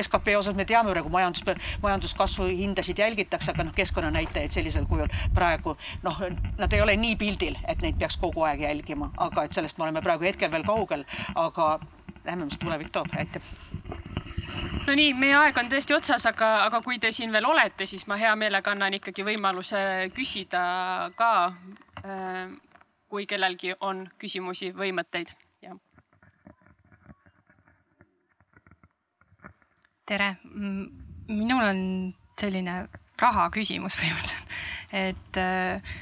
skp osas me teame praegu majandus, majanduskasvu hindasid jälgitakse, aga noh, keskkonnanäitajaid sellisel kujul praegu noh, nad ei ole nii pildil, et neid peaks kogu aeg jälgima, aga et sellest me oleme praegu hetkel veel kaugel, aga lähme, mis tulevik toob, aitäh! No nii, meie aeg on tõesti otsas, aga, aga kui te siin veel olete, siis ma hea meelega annan ikkagi võimaluse küsida ka, kui kellelgi on küsimusi või mõtteid tere, minul on selline raha küsimus [LAUGHS] põhimõtteliselt, et äh,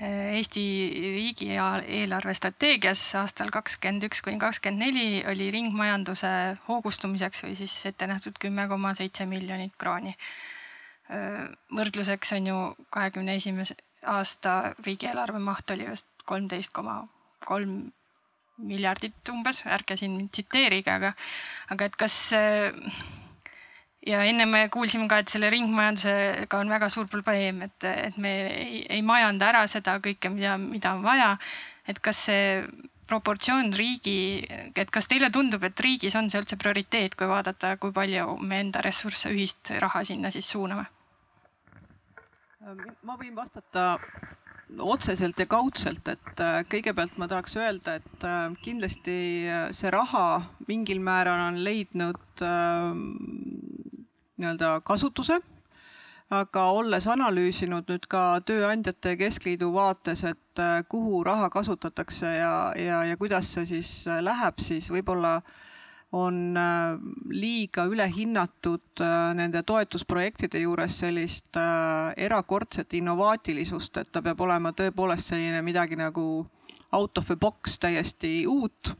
Eesti riigi eelarve strateegias aastal kakskümmend üks kuni kakskümmend neli oli ringmajanduse hoogustumiseks või siis ette nähtud kümme koma seitse miljonit krooni. Äh, võrdluseks on ju kahekümne esimese aasta riigieelarve maht oli vist kolmteist koma kolm miljardit umbes, ärge siin mind tsiteerige, aga, aga et kas äh, ja enne me kuulsime ka, et selle ringmajandusega on väga suur probleem, et, et me ei, ei majanda ära seda kõike, mida, mida on vaja. et kas see proportsioon riigi, et kas teile tundub, et riigis on see üldse prioriteet, kui vaadata, kui palju me enda ressursse, ühist raha sinna siis suuname? ma võin vastata otseselt ja kaudselt, et äh, kõigepealt ma tahaks öelda, et äh, kindlasti see raha mingil määral on leidnud nii-öelda kasutuse. aga olles analüüsinud nüüd ka Tööandjate Keskliidu vaates, et äh, kuhu raha kasutatakse ja, ja, ja kuidas see siis äh, läheb, siis võib-olla on äh, liiga ülehinnatud nende toetusprojektide juures sellist erakordset innovaatilisust, et ta peab olema tõepoolest selline midagi nagu out of the box täiesti uut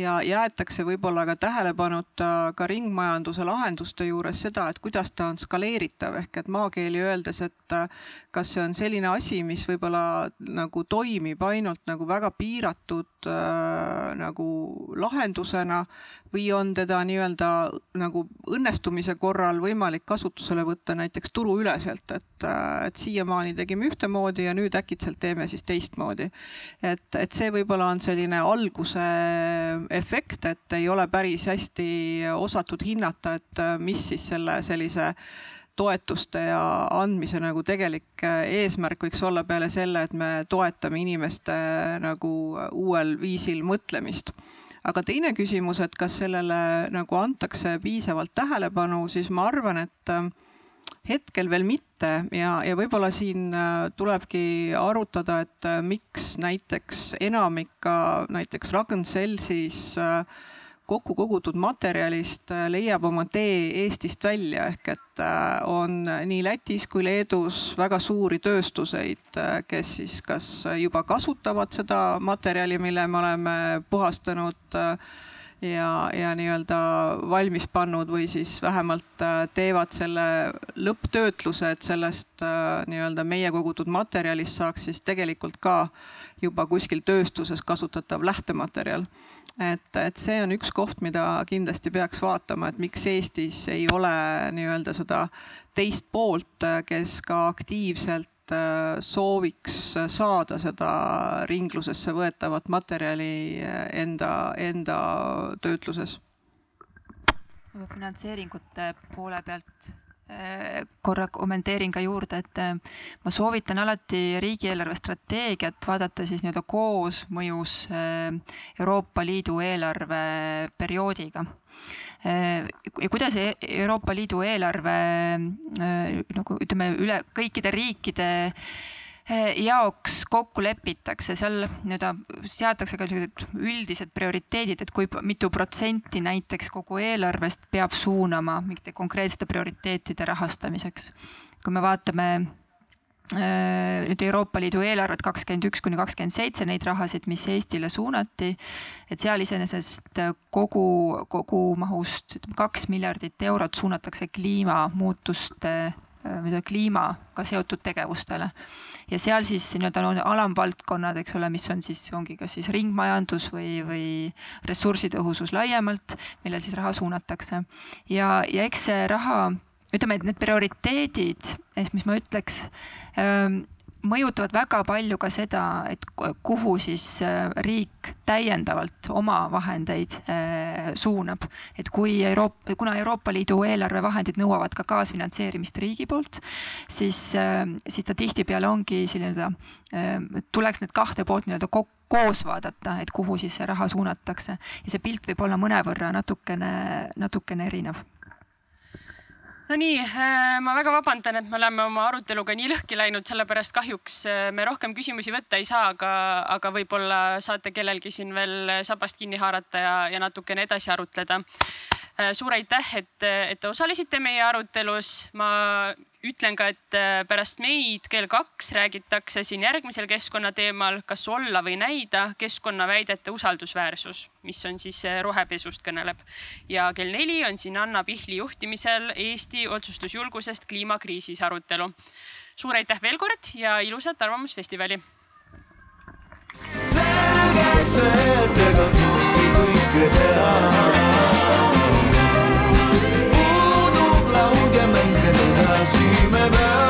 ja jäetakse võib-olla ka tähelepanuta ka ringmajanduse lahenduste juures seda, et kuidas ta on skaleeritav. Ehk et maakeeli öeldes, et äh, kas see on selline asi, mis võib-olla nagu toimib ainult nagu väga piiratud äh, nagu lahendusena või on teda nii-öelda nagu õnnestumise korral võimalik kasutusele võtta näiteks turuüleselt, et, äh, et siiamaani tegime ühtemoodi ja nüüd äkitselt teeme siis teistmoodi. et, et see võib-olla on selline alguse efekt, et ei ole päris hästi osatud hinnata, et äh, mis siis selle sellise toetuste ja andmise nagu tegelik äh, eesmärk võiks olla peale selle, et me toetame inimeste nagu uuel viisil mõtlemist. Aga teine küsimus, et kas sellele nagu antakse piisavalt tähelepanu, siis ma arvan, et hetkel veel mitte. Ja, võib-olla siin äh, tulebki arutada, et äh, miks näiteks enamik näiteks Ragn-Sellsis äh, kokku kogutud materjalist leiab oma tee Eestist välja, ehk et on nii Lätis kui Leedus väga suuri tööstuseid, kes siis kas juba kasutavad seda materjali, mille me oleme puhastanud ja, ja nii-öelda valmis pannud või siis vähemalt äh, teevad selle lõpptöötluse, et sellest äh, nii-öelda meie kogutud materjalist saaks siis tegelikult ka juba kuskil tööstuses kasutatav lähtematerjal. Et, et see on üks koht, mida kindlasti peaks vaatama, et miks Eestis ei ole nii-öelda seda teist poolt, kes ka aktiivselt Äh, sooviks saada seda ringlusesse võetavat materjali äh, enda, enda töötluses. finantseeringute poole pealt korra kommenteerin ka juurde, et ma soovitan alati riigieelarve strateegiat vaadata siis nii-öelda koosmõjus Euroopa Liidu eelarveperioodiga ja kuidas e-, Euroopa Liidu eelarve nagu ütleme, üle kõikide riikide jaoks kokku lepitakse, seal nii-öelda seatakse ka niisugused üldised prioriteedid, et kui mitu protsenti näiteks kogu eelarvest peab suunama mingite konkreetsete prioriteetide rahastamiseks. kui me vaatame Äh, nüüd Euroopa Liidu eelarvet kakskümmend üks kuni kakskümmend seitse, neid rahasid, mis Eestile suunati, et seal iseenesest kogu, kogu mahust ütleme kaks miljardit eurot suunatakse kliimamuutuste äh, kliimaga seotud tegevustele. Ja seal siis nii-öelda on alamvaldkonnad, eks ole, mis on siis, ongi kas siis ringmajandus või, või ressursitõhusus laiemalt, millel siis raha suunatakse. ja, ja eks see raha ütleme, et need prioriteedid, ehk mis ma ütleks, ähm, mõjutavad väga palju ka seda, et kuhu siis äh, riik täiendavalt oma vahendeid äh, suunab. et kui Euroopa, kuna Euroopa Liidu eelarvevahendid nõuavad ka kaasfinantseerimist riigi poolt, siis, äh, siis ta tihtipeale ongi selline, tuleks need kahte poolt nii-öelda kokku koos vaadata, et kuhu siis see raha suunatakse ja see pilt võib olla mõnevõrra natukene, natukene erinev no nii, äh, ma väga vabandan, et me oleme oma aruteluga nii lõhki läinud, sellepärast kahjuks äh, me rohkem küsimusi võtta ei saa, aga, aga võib-olla saate kellelgi siin veel sabast kinni haarata ja, ja natukene edasi arutleda. Äh, suur aitäh, et, äh, et te osalesite meie arutelus. ma ütlen ka, et äh, pärast meid kell kaks räägitakse siin järgmisel keskkonna teemal, kas olla või näida keskkonnaväidete usaldusväärsus, mis on siis rohepesust kõneleb. ja kell neli on siin Anna Pihli juhtimisel Eesti otsustusjulgusest kliimakriisis arutelu. suur aitäh veel kord ja ilusat Arvamusfestivali. selge see, et ega kõike teha. μαζί με